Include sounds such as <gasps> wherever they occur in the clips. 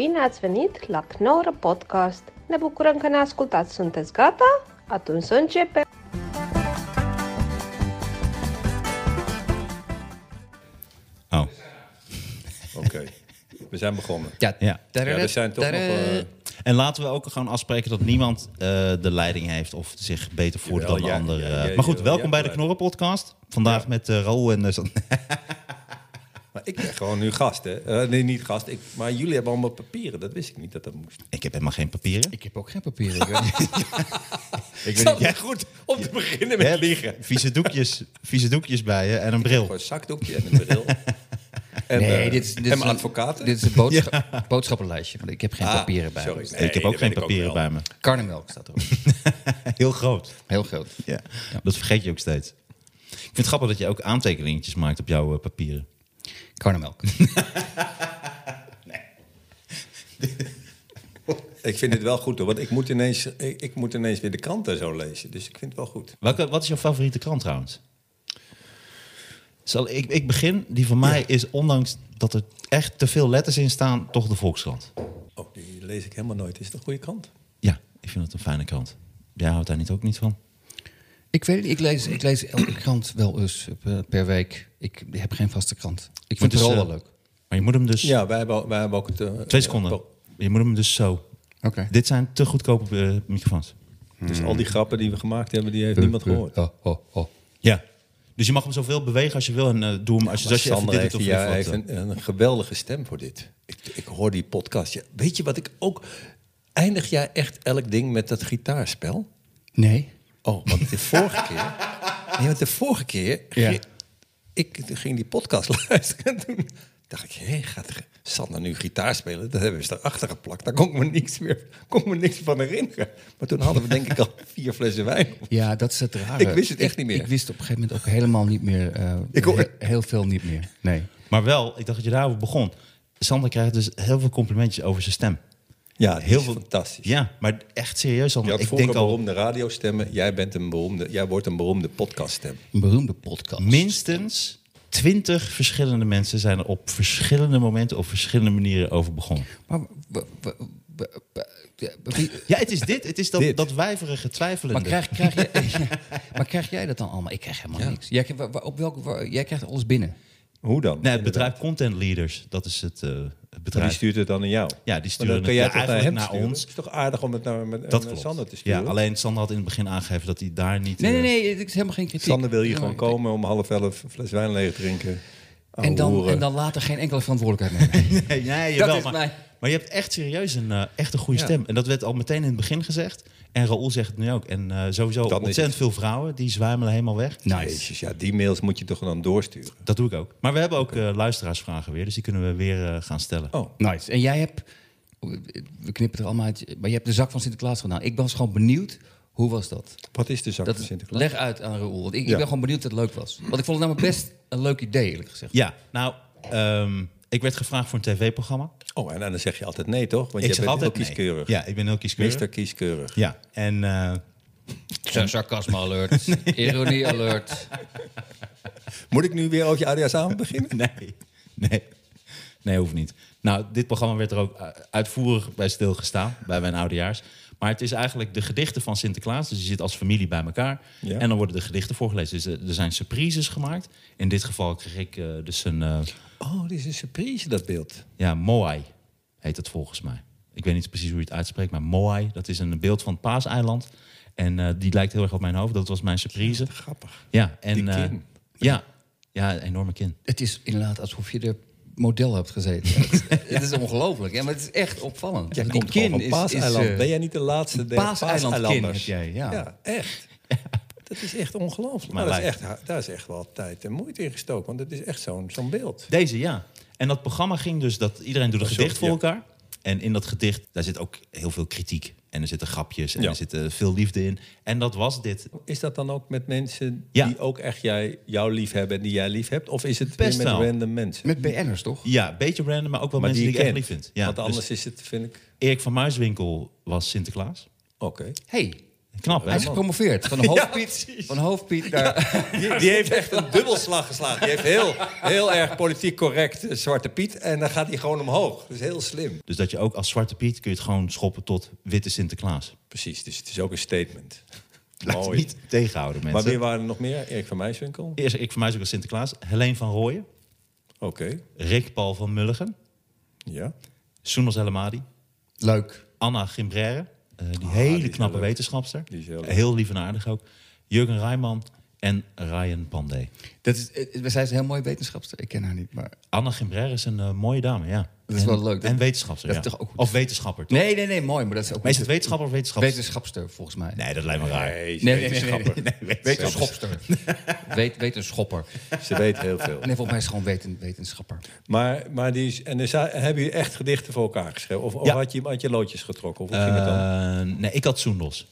Bine ați venit la Knorr Podcast! Ne bucurăm că ne ascultați! Sunteți gata? Atunci să începem! Oh, Oké, we zijn begonnen. Ja, Ja. Ja, er zijn toch nog... eh, en laten we ook gewoon afspreken dat niemand eh, de leiding heeft of zich beter voelt Jawel, dan de ja, ander. ja, eh. ja, maar goed, jawel, welkom bij de. Knorren Podcast. Vandaag met uh, Raoul en... <laughs> maar ik ben gewoon nu gast, hè? Eh, nee, niet gast. Ik, maar jullie hebben allemaal papieren. Dat wist ik niet dat dat moest. ik heb helemaal geen papieren. Ik heb ook geen papieren. Ik weet niet. <laughs> Ja, goed. Om te beginnen met liegen. Vieze doekjes, vieze doekjes bij je en een bril. Gewoon een zakdoekje en een bril. <laughs> En, Nee, eh, dit is, dit en is advocaten. Dit is een boodschap, boodschappenlijstje. Want ik heb geen Ah, papieren bij sorry. me. Nee, ik heb ook geen ook papieren bij me. Karnemelk staat erop. <laughs> Heel groot. Heel groot. Ja. Dat vergeet je ook steeds. Ik vind het grappig dat je ook aantekeningetjes maakt op jouw eh, papieren. Karnemelk. <laughs> Ik vind het wel goed, hoor. Want ik moet, ineens, ik, ik moet ineens weer de kranten zo lezen. Dus ik vind het wel goed. Welke, wat is jouw favoriete krant trouwens? Zal, ik, ik begin, die van mij is ondanks dat er echt te veel letters in staan, toch de Volkskrant. Oh, die lees ik helemaal nooit. Is het een goede krant? Ja, ik vind het een fijne krant. Jij houdt daar niet ook niet van? Ik weet het niet. Ik lees, ik lees elke krant wel eens eh, per week. Ik heb geen vaste krant. Ik vind dus, het wel eh, wel leuk. Maar je moet hem dus... Ja, wij hebben, wij hebben ook het... eh, Twee seconden. Je moet hem dus zo. Oké. Dit zijn te goedkope microfoons. dus al die grappen die we gemaakt hebben, die heeft niemand gehoord. Oh, oh, oh. Ja. Dus je mag hem zoveel bewegen als je wil en doe hem als je, Maar als je even Sander dit heeft, of ja, heeft een, een geweldige stem voor dit. Ik, ik hoor die podcast. Ja, weet je wat ik ook... Eindig jij echt elk ding met dat gitaarspel? Nee. Oh, want de vorige keer... Nee, want de vorige keer... Ja. ging- Ik ging die podcast <laughs> luisteren en toen dacht ik... Hé, gaat er Sander nu gitaar spelen? Dat hebben we erachter geplakt. Daar kon ik me niks meer kon ik me niks van herinneren. Maar toen hadden we denk ik al <laughs> vier flessen wijn. Ja, dat is het rare. Ik wist het echt Ik- niet meer. Ik wist op een gegeven moment ook helemaal niet meer. eh, Ik hoor- he- heel veel niet meer. Nee. Maar wel, ik dacht dat je daarover begon. Sander krijgt dus heel veel complimentjes over zijn stem. Ja, Heel veel- fantastisch. Ja, maar echt serieus, had Ik denk al beroemde radiostemmen. Jij, bent een beroemde, jij wordt een beroemde podcaststem. Een beroemde podcast. minstens twintig verschillende mensen zijn er op verschillende momenten op verschillende manieren over begonnen. Maar, Ja, het is dit. Het is dat, Dit. dat wijverige twijfelende. maar, krijg, krijg je, <laughs> maar krijg jij dat dan allemaal? Ik krijg helemaal niks. Jij, op welke, wa- jij krijgt alles binnen. Hoe dan? Nee, het bedrijf Content Leaders, dat is het, eh, het Maar die bedrijf. stuurt het dan naar jou. Ja, die sturen het ja, naar ons. Het is toch aardig om het naar, met, Dat. Sander te sturen? Ja, alleen Sander had in het begin aangegeven dat hij daar niet... Nee, nee, eh, nee. Het is helemaal geen kritiek. Sander wil hier Ja, gewoon komen om half elf een fles wijn leeg te drinken. En dan, en dan later geen enkele verantwoordelijkheid nemen. <laughs> Nee, nee, Dat jawel, is maar, mij. Maar je hebt echt serieus een, eh, echt een goede Ja. stem. En dat werd al meteen in het begin gezegd. En Raoul zegt het nu ook. En eh, sowieso ontzettend veel vrouwen, die zwijmelen helemaal weg. nice. Jezus, ja, die mails moet je toch dan doorsturen? Dat doe ik ook. Maar we hebben ook eh, luisteraarsvragen weer, dus die kunnen we weer eh, gaan stellen. Oh, Nice. En jij hebt, we knippen er allemaal uit, maar je hebt de zak van Sinterklaas gedaan. Ik was gewoon benieuwd, hoe was dat? wat is de zak dat van Sinterklaas? leg uit aan Raoul, want ik, Ja. ik ben gewoon benieuwd dat het leuk was. Want ik vond het namelijk best een leuk idee, eerlijk gezegd. Ja, nou, ehm, ik werd gevraagd voor een tv-programma. Oh, en dan zeg je altijd nee, toch? Want Ik je zeg bent altijd heel nee. kieskeurig. Ja, ik ben heel kieskeurig. Mister kieskeurig. Ja, en eh, Sa- Sarcasme alert, <laughs> ironie alert. Moet ik nu weer over je alias aan beginnen? <laughs> nee, nee, nee, hoeft niet. Nou, dit programma werd er ook eh, uitvoerig bij stilgestaan, bij mijn oudejaars. Maar het is eigenlijk de gedichten van Sinterklaas. Dus je zit als familie bij elkaar. Ja. En dan worden de gedichten voorgelezen. Dus eh, er zijn surprises gemaakt. In dit geval kreeg ik dus een... eh, Oh, dit is een surprise, dat beeld. Ja, Moai heet het volgens mij. Ik weet niet precies hoe je het uitspreekt, maar Moai, dat is een beeld van het Paaseiland. En eh, die lijkt heel erg op mijn hoofd. Dat was mijn surprise. Grappig. Ja, en Die eh, kin. ja, ja, een enorme kin. Het is inderdaad alsof je er model hebt gezeten. <laughs> het, het is ongelooflijk, hè, maar het is echt opvallend. Jij Die komt van kin is- Paaseiland. is, eh, ben jij niet de laatste Paaseilandkin Paaseilanders? heb jij, ja. echt. Dat is echt ongelooflijk. Maar Maar dat is echt, daar is echt wel tijd en moeite in gestoken. Want het is echt zo'n zo'n beeld. Deze, ja. En dat programma ging dus dat iedereen doet een gedicht voor ja. elkaar. En in dat gedicht, daar zit ook heel veel kritiek. En er zitten grapjes en Ja. er zit eh, veel liefde in. En dat was dit. Is dat dan ook met mensen Ja. die ook echt jij, jou lief hebben en die jij lief hebt? Of is het Best weer met wel. random mensen? Met BN'ers, toch? Ja, een beetje random, maar ook wel Maar mensen die, die ik echt lief vind. Ja, Want dus anders is het, vind ik... Erik van Muiswinkel was Sinterklaas. Oké. hey, Knap, hè? Hij is gepromoveerd. Van <laughs> hoofdpiet, van hoofdpiet naar... Die, die heeft echt een dubbelslag geslagen. Die heeft heel, heel erg politiek correct eh, Zwarte Piet. En dan gaat hij gewoon omhoog. Dat is heel slim. Dus dat je ook als Zwarte Piet kun je het gewoon schoppen tot witte Sinterklaas. Precies, dus het is ook een statement. <laughs> Laat het Mooi. niet tegenhouden, Maar mensen. wie waren er nog meer? Erik van Muiswinkel? Eerst, ik voor mij is ook als Sinterklaas. Helene van Rooyen. Oké, Rick Paul van Mulligen. ja. Soenos Elamadi. Leuk. Anna Gimbrère. Eh, die Ah, hele die is knappe wetenschapster. Die heel heel lief en aardig ook. Jurgen Rijman en Ryan Pandey. Dat is, eh, zij is een heel mooie wetenschapster. Ik ken haar niet, maar... Anna Gimbrère is een eh, mooie dame, ja. Dat is En- wel leuk. En wetenschapster, Dat ja. is toch ook goed. Of wetenschapper, toch? Nee, nee, nee, mooi. Maar dat is ook... Maar is het wetenschapper of wetenschapster? Wetenschapster, volgens mij. Nee, dat lijkt me raar. Nee, ze Nee. Wetenschapster. <laughs> Weet, wetenschapper. Ze weet heel veel. Nee, volgens mij is het gewoon weten, wetenschapper. Maar, maar die is, en er hebben jullie echt gedichten voor elkaar geschreven? Of, of Ja. had, je, had je loodjes getrokken? Of hoe ging het dan? Eh, nee, ik had Soendos.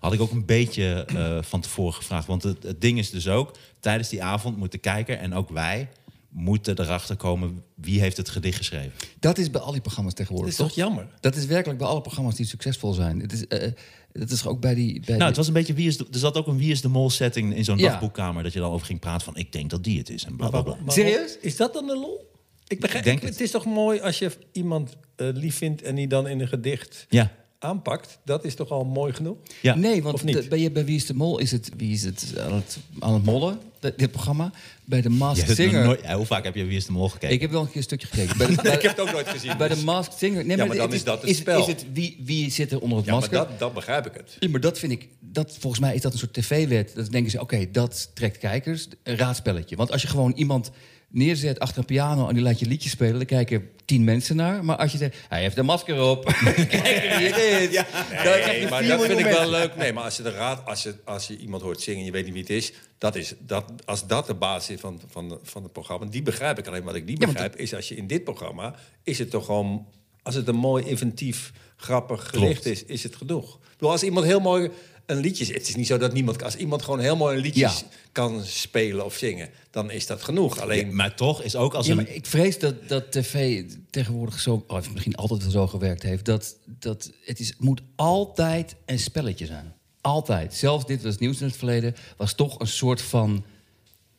Had ik ook een beetje eh, van tevoren gevraagd. Want het, het ding is dus ook, tijdens die avond moet de kijker en ook wij... moeten erachter komen wie heeft het gedicht geschreven. Dat is bij al die programma's Dat tegenwoordig, is toch jammer? Dat is werkelijk bij alle programma's die succesvol zijn. Het is, eh, dat is ook bij die... Bij Nou, die- het was een beetje wie is de, er zat ook een wie is de mol setting in zo'n Ja. dagboekkamer dat je dan over ging praten van ik denk dat die het is en bla bla bla. Serieus? Is dat dan de lol? Ik begrijp, Ik denk ik- het. het is toch mooi als je iemand eh, lief vindt en die dan in een gedicht Ja, aanpakt? Dat is toch al mooi genoeg? ja. Nee, want de- bij, je- bij Wie is de Mol is het, wie is het aan, het aan het mollen, de- dit programma. Bij de Je Masked Singer... nooit- ja, hoe vaak heb je wie is de mol gekeken? Ik heb wel een keer een stukje gekeken. Bij de, <laughs> bij, Ik heb het ook nooit gezien. bij de dus- Masked Singer... Nee, Ja, maar dan het is dat het is, spel. Is het wie, wie zit er onder het ja, maar dat, dat begrijp ik het. Ja, maar dat vind ik, dat, volgens mij is dat een soort tv-wet. Dat denken ze, oké, dat trekt kijkers. Een raadspelletje. Want als je gewoon iemand neerzet achter een piano en die laat je liedje spelen, dan kijken tien mensen naar. Maar als je zegt, hij heeft een masker op, kijk wie het is. Nee, maar vier dat vind ik wel leuk. Nee, maar als je, de raad, als, je, als je iemand hoort zingen en je weet niet wie het is, dat is dat, als dat de basis is van, van, van het programma, die begrijp ik. Alleen wat ik niet Ja, begrijp, is als je in dit programma, is het toch gewoon, als het een mooi, inventief, grappig gedicht is, is het genoeg. Ik bedoel, als iemand heel mooi een liedje, het is niet zo dat niemand, als iemand gewoon heel mooi een liedje Ja. kan spelen of zingen, dan is dat genoeg. Alleen, Ja, maar toch is ook als Ja, een... ik vrees dat, dat tv tegenwoordig zo, of misschien altijd wel zo gewerkt heeft, dat, dat het, is, moet altijd een spelletje zijn. Altijd. Zelfs dit was nieuws in het verleden, was toch een soort van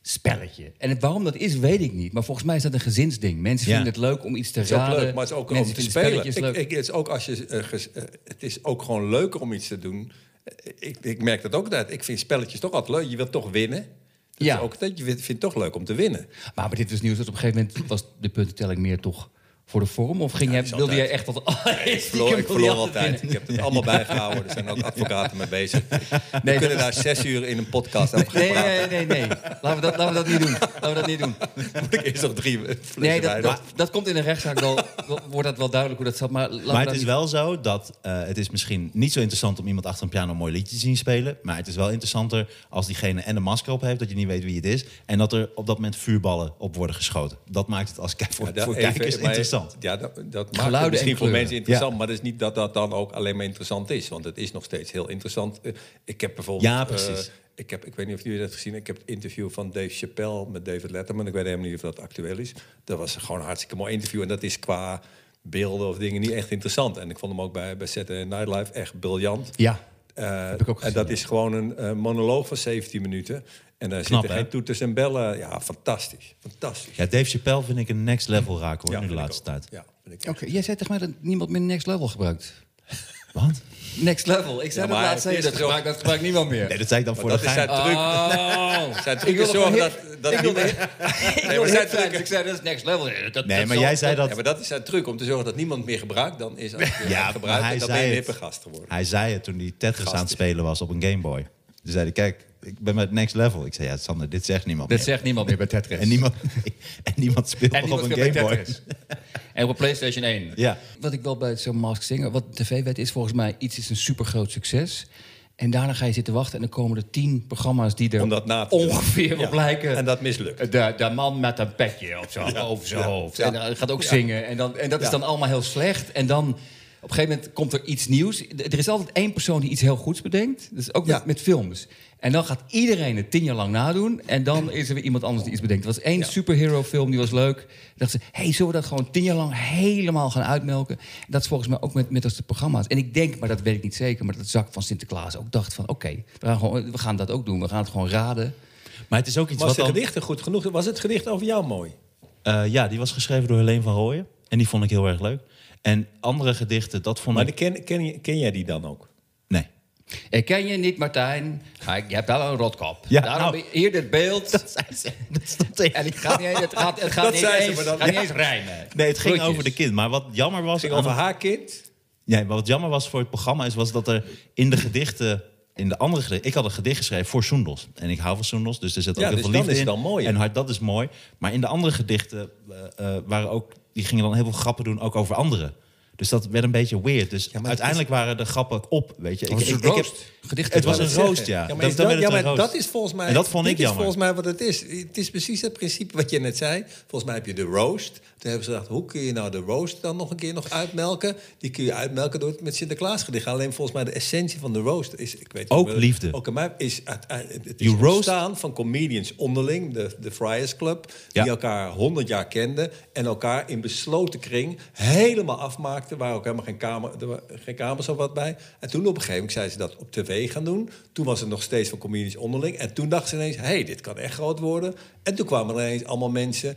spelletje. En waarom dat is, weet ik niet. Maar volgens mij is dat een gezinsding. Mensen Ja. vinden het leuk om iets te Het is ook raden. leuk, maar het is ook om Mensen te vinden spelen. spelletjes Ik, leuk. ik, het, is ook als je, eh, ges- eh, het is ook gewoon leuker om iets te doen. Ik, ik merk dat ook dat. Ik vind spelletjes toch altijd leuk. Je wilt toch winnen. Dat Ja. is ook, dat je vindt het toch leuk om te winnen. Maar dit was nieuws dat op een gegeven moment was de puntentelling meer toch voor de vorm? Of ging is wilde jij altijd. echt wat... <laughs> Ik verloor, ik verloor altijd. Ik heb het allemaal bijgehouden. Er zijn ook advocaten mee bezig. <laughs> We Nee, kunnen dat daar zes uur in een podcast over gaan Nee, praten. nee, nee, nee. Laten we dat, laten we dat niet doen. Laten we dat niet doen. <laughs> Moet ik eerst nog drie flessen Nee, dat, dat, dat komt in een rechtszaak wel, wordt dat wel duidelijk hoe dat zat. Maar, Maar dat het is niet- wel zo dat eh, het is misschien niet zo interessant om iemand achter een piano een mooi liedje te zien spelen. Maar het is wel interessanter als diegene en de masker op heeft, dat je niet weet wie het is. En dat er op dat moment vuurballen op worden geschoten. Dat maakt het als, voor, Ja, dat voor even- kijkers interessant. Ja, dat, dat maakt Geluiden het misschien en voor mensen interessant. Ja. Maar dat is niet dat dat dan ook alleen maar interessant is. Want het is nog steeds heel interessant. Eh, Ik heb bijvoorbeeld... Ja, eh, precies. ik, heb, ik weet niet of jullie dat gezien. Ik heb het interview van Dave Chappelle met David Letterman. Ik weet helemaal niet of dat actueel is. Dat was gewoon een hartstikke mooi interview. En dat is qua beelden of dingen niet echt interessant. En ik vond hem ook bij, bij Saturday Night Live echt briljant. Ja, Eh, Heb ik ook en gezien, dat ja. is gewoon een eh, monoloog van 17 minuten. En daar Knap, zitten hè? geen toeters en bellen. Ja, fantastisch. Fantastisch. Ja, Dave Chappelle vind ik een next level raken hoor, Ja, nu de laatste ook. tijd. Ja, vind ik oké. Jij zei tegen mij dat niemand meer Next Level gebruikt. Wat? Next Level. Ik zei Ja, dat maar laatst. Dat eerst gebruikt, dat gebruikt niemand meer. Nee, dat zei ik dan voor dat de is zijn truc. Oh. <laughs> Zijn Ik truc is zorgen dat, dat ik wilde-. <laughs> Ik maar zijn truc- ik zei dat is Next Level. Dat, dat Nee, maar jij zei dat... Ja, maar dat is zijn truc om te zorgen dat niemand meer gebruikt. Dan is als je <laughs> Ja, gebruikt, dan ben je een het. hippe gast geworden. Hij zei het toen hij Tetris aan het spelen was op een Game Boy. Toen zei hij, kijk, ik ben met next level. Ik zei, ja Sander, dit zegt niemand Dat meer. zegt niemand meer bij <laughs> Tetris. En niemand, en niemand speelt En nog niemand <laughs> op een speelt Game bij Boy. Tetris. En op PlayStation 1. Ja. Wat ik wel bij zo'n Mask Singer, wat de tv-wet is volgens mij, iets is een supergroot succes. En daarna ga je zitten wachten en dan komen er tien programma's die er na ongeveer Ja. op lijken. En dat mislukt. De, de man met een petje op zijn, over zijn Ja. hoofd. Ja. En hij gaat ook Ja. zingen. En, dan, en dat is dan allemaal heel slecht. En dan Op een gegeven moment komt er iets nieuws. Er is altijd één persoon die iets heel goeds bedenkt. Dus ook Ja. met, met films. En dan gaat iedereen het tien jaar lang nadoen. En dan <clears throat> is er weer iemand anders die iets bedenkt. Er was één superhero film, die was leuk. Dan dachten ze, hey, zullen we dat gewoon tien jaar lang helemaal gaan uitmelken? Dat is volgens mij ook met, met als de programma's. En ik denk, maar dat weet ik niet zeker... maar dat Zak van Sinterklaas ook dacht van... oké, we, gaan gewoon- we gaan dat ook doen. We gaan het gewoon raden. Maar het is ook iets Was wat de al... gedichten goed genoeg? Was het gedicht over jou mooi? Eh, ja, die was geschreven door Helene van Rooyen. En die vond ik heel erg leuk. En andere gedichten, dat vond Maar ik... die ken, ken, je- ken jij die dan ook? Nee. Ik ken je niet, Martijn. Maar je hebt wel een rotkop. Ja, Daarom nou. hier dit beeld. <laughs> Dat stond er. En ik ga niet, het gaat, het gaat Dat niet, zei ze, eens, maar dan- gaat niet eens rijmen. Nee, het ging Groetjes. over de kind. Maar wat jammer was... Het ging over haar kind. Ja, maar wat jammer was voor het programma is was dat er in de gedichten, in de andere gedichten, ik had een gedicht geschreven voor Soendos en ik hou van Soendos, dus er zit ook Ja, heel dus veel liefde in. mooi? En hard, dat is mooi. Maar in de andere gedichten eh, waren ook, die gingen dan heel veel grappen doen ook over anderen. Dus dat werd een beetje weird. Dus uiteindelijk waren de grappen op, weet je. Een roost? Gedichten het was een roost, zeggen. ja. Ja, maar, dat, werd ja, een maar dat is volgens mij. En dat vond ik is jammer. volgens mij wat het is. Het is precies het principe wat je net zei. Volgens mij heb je de roast. Toen hebben ze gedacht, hoe kun je nou de roast dan nog een keer nog uitmelken? Die kun je uitmelken door het met Sinterklaas gedicht. Alleen volgens mij de essentie van de roast is, ik weet Ook liefde. Ook aan mij is het, het is roast- ontstaan van comedians onderling, de, de Friars Club, die elkaar honderd jaar kenden en elkaar in besloten kring helemaal afmaakten, waar ook helemaal geen kamer, er geen kamers of wat bij. En toen op een gegeven moment zijn ze dat op tv gaan doen. Toen was het nog steeds van comedians onderling. En toen dachten ze ineens, hey, dit kan echt groot worden. En toen kwamen er ineens allemaal mensen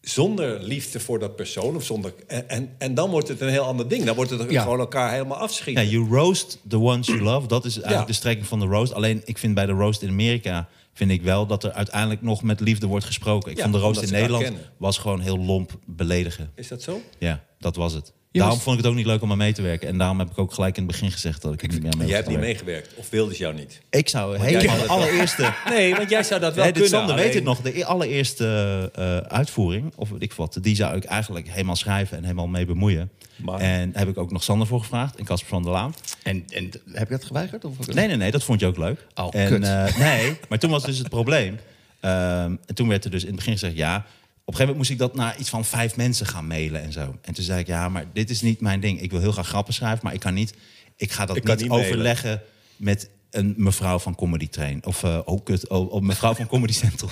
zonder liefde voor dat persoon. Of zonder, en, en, en dan wordt het een heel ander ding. Dan wordt het Ja. gewoon elkaar helemaal Ja, afschieten. you roast the ones you love. Dat is eigenlijk Ja. de strekking van de roast. Alleen, ik vind bij de roast in Amerika... vind ik wel dat er uiteindelijk nog met liefde wordt gesproken. Ik Ja, vond de omdat in Nederland was gewoon heel lomp beledigen. Is dat zo? Ja, dat was het. Daarom was- vond ik het ook niet leuk om aan mee te werken. En daarom heb ik ook gelijk in het begin gezegd dat ik er niet meer aan mee Jij hebt wilde niet meegewerkt. Of wilden ze jou niet? Ik zou helemaal de allereerste... <laughs> Nee, want jij zou dat wel Nee, kunnen. Sander weet het nog. De e- allereerste eh, uitvoering, of ik wat, die zou ik eigenlijk helemaal schrijven en helemaal mee bemoeien. Maar- En heb ik ook nog Sander voor gevraagd en Casper van der Laan. En, en heb je dat geweigerd? Of? Nee, nee, nee, dat vond je ook leuk. Oh, en, kut. eh, nee, maar toen was dus het probleem. Ehm, en toen werd er dus in het begin gezegd ja. Op een gegeven moment moest ik dat naar iets van vijf mensen gaan mailen en zo. En toen zei ik ja, maar dit is niet mijn ding. Ik wil heel graag grappen schrijven, maar ik kan niet. Ik ga dat Ik niet, overleggen met een mevrouw van Comedy Train. Of eh oh, kut, oh, oh, mevrouw van Comedy Central.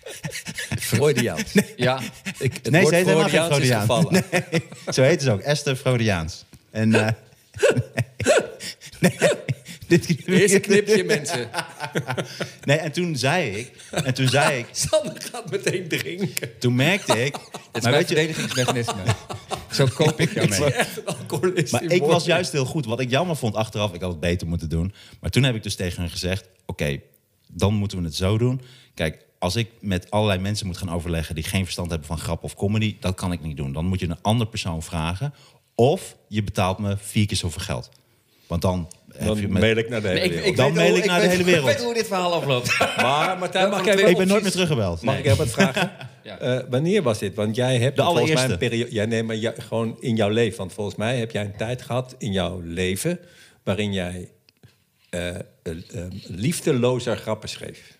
<laughs> Freudiaans. <laughs> Ja, Ik, het Nee, ze heet helemaal geen Freudiaans is Freudiaans. gevallen. <laughs> Zo heet ze ook, Esther Freudiaans. En eh, nee, nee, dit Eerst een knipje, mensen. <laughs> Nee, en toen zei ik, en toen zei ik, <laughs> Sander gaat meteen drinken. toen merkte ik, <laughs> het is maar mijn weet je, verdedigingsmechanisme. Zo koop ik jou mee. Echt een alcoholist maar ik was juist heel goed. Wat ik jammer vond achteraf, ik had het beter moeten doen. Maar toen heb ik dus tegen hen gezegd, oké, dan moeten we het zo doen. Kijk, als ik met allerlei mensen moet gaan overleggen die geen verstand hebben van grap of comedy, dat kan ik niet doen. Dan moet je een andere persoon vragen. Of je betaalt me vier keer zoveel geld. Want dan, je Dan met- mail ik naar de hele Nee, ik, wereld. ik Dan weet mail hoe- ik naar de weet- hele wereld. <laughs> Ik weet hoe dit verhaal afloopt. <laughs> Maar Martijn, mag jij twee wel ik ben nooit meer teruggebeld. Mag ik wat vragen? <laughs> Ja. Eh, wanneer was dit? Want jij hebt De volgens mij een periode. Ja, nee, maar ja, gewoon in jouw leven. Want volgens mij heb jij een tijd gehad in jouw leven waarin jij eh, liefdelozer grappen schreef.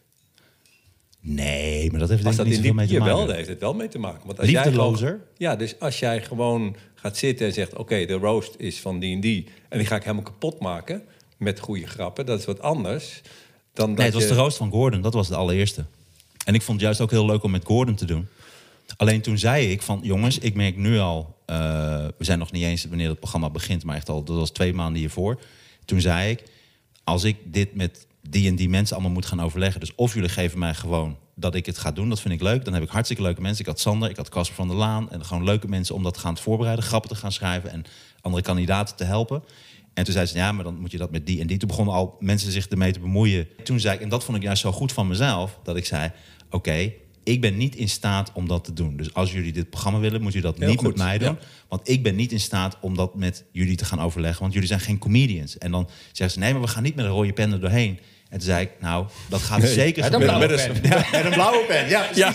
Nee, maar dat heeft denk ik niet mee te jawel, maken. daar heeft het wel mee te maken. Want als jij Liefdelozer? gewoon- ja, dus als jij gewoon gaat zitten en zegt: Oké, de roast is van die en die. En die ga ik helemaal kapot maken met goede grappen. Dat is wat anders dan dat Nee, het was je- de roost van Gordon. Dat was de allereerste. En ik vond het juist ook heel leuk om met Gordon te doen. Alleen toen zei ik van... jongens, ik merk nu al... eh, we zijn nog niet eens wanneer het programma begint... maar echt al, dat was twee maanden hiervoor. Toen zei ik... als ik dit met die en die mensen allemaal moet gaan overleggen... dus of jullie geven mij gewoon dat ik het ga doen... dat vind ik leuk. Dan heb ik hartstikke leuke mensen. Ik had Sander, ik had Casper van der Laan... en gewoon leuke mensen om dat te gaan voorbereiden... grappen te gaan schrijven en andere kandidaten te helpen... En toen zei ze, ja, maar dan moet je dat met die en die. Toen begonnen al mensen zich ermee te bemoeien. Toen zei ik, en dat vond ik juist zo goed van mezelf... dat ik zei, oké, ik ben niet in staat om dat te doen. Dus als jullie dit programma willen, moet je dat Heel niet goed, met mij doen. ja. Want ik ben niet in staat om dat met jullie te gaan overleggen. Want jullie zijn geen comedians. En dan zeggen ze, nee, maar we gaan niet met een rode pen er doorheen. En toen zei ik, nou, dat gaat zeker Ja, dan gebeuren. blauwe met pen. Ja, met een blauwe pen, ja. Ja,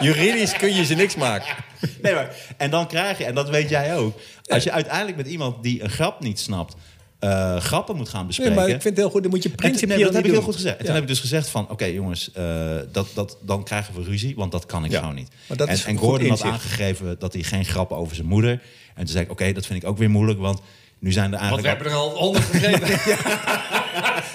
juridisch kun je ze niks maken. Nee, maar, en dan krijg je, en dat weet jij ook... als je uiteindelijk met iemand die een grap niet snapt... eh, grappen moet gaan bespreken. Nee, maar ik vind het heel goed. Dan moet je principieel nee, dat heb ik heel goed gezegd. En Ja. toen heb ik dus gezegd van... oké jongens, eh, dat, dat, dan krijgen we ruzie, want dat kan ik Ja, gewoon niet. maar dat en, is en Gordon had aangegeven dat hij geen grappen over zijn moeder... en toen zei ik, oké, dat vind ik ook weer moeilijk... want nu zijn er Want eigenlijk... we hebben er al honderd <laughs> gegeven.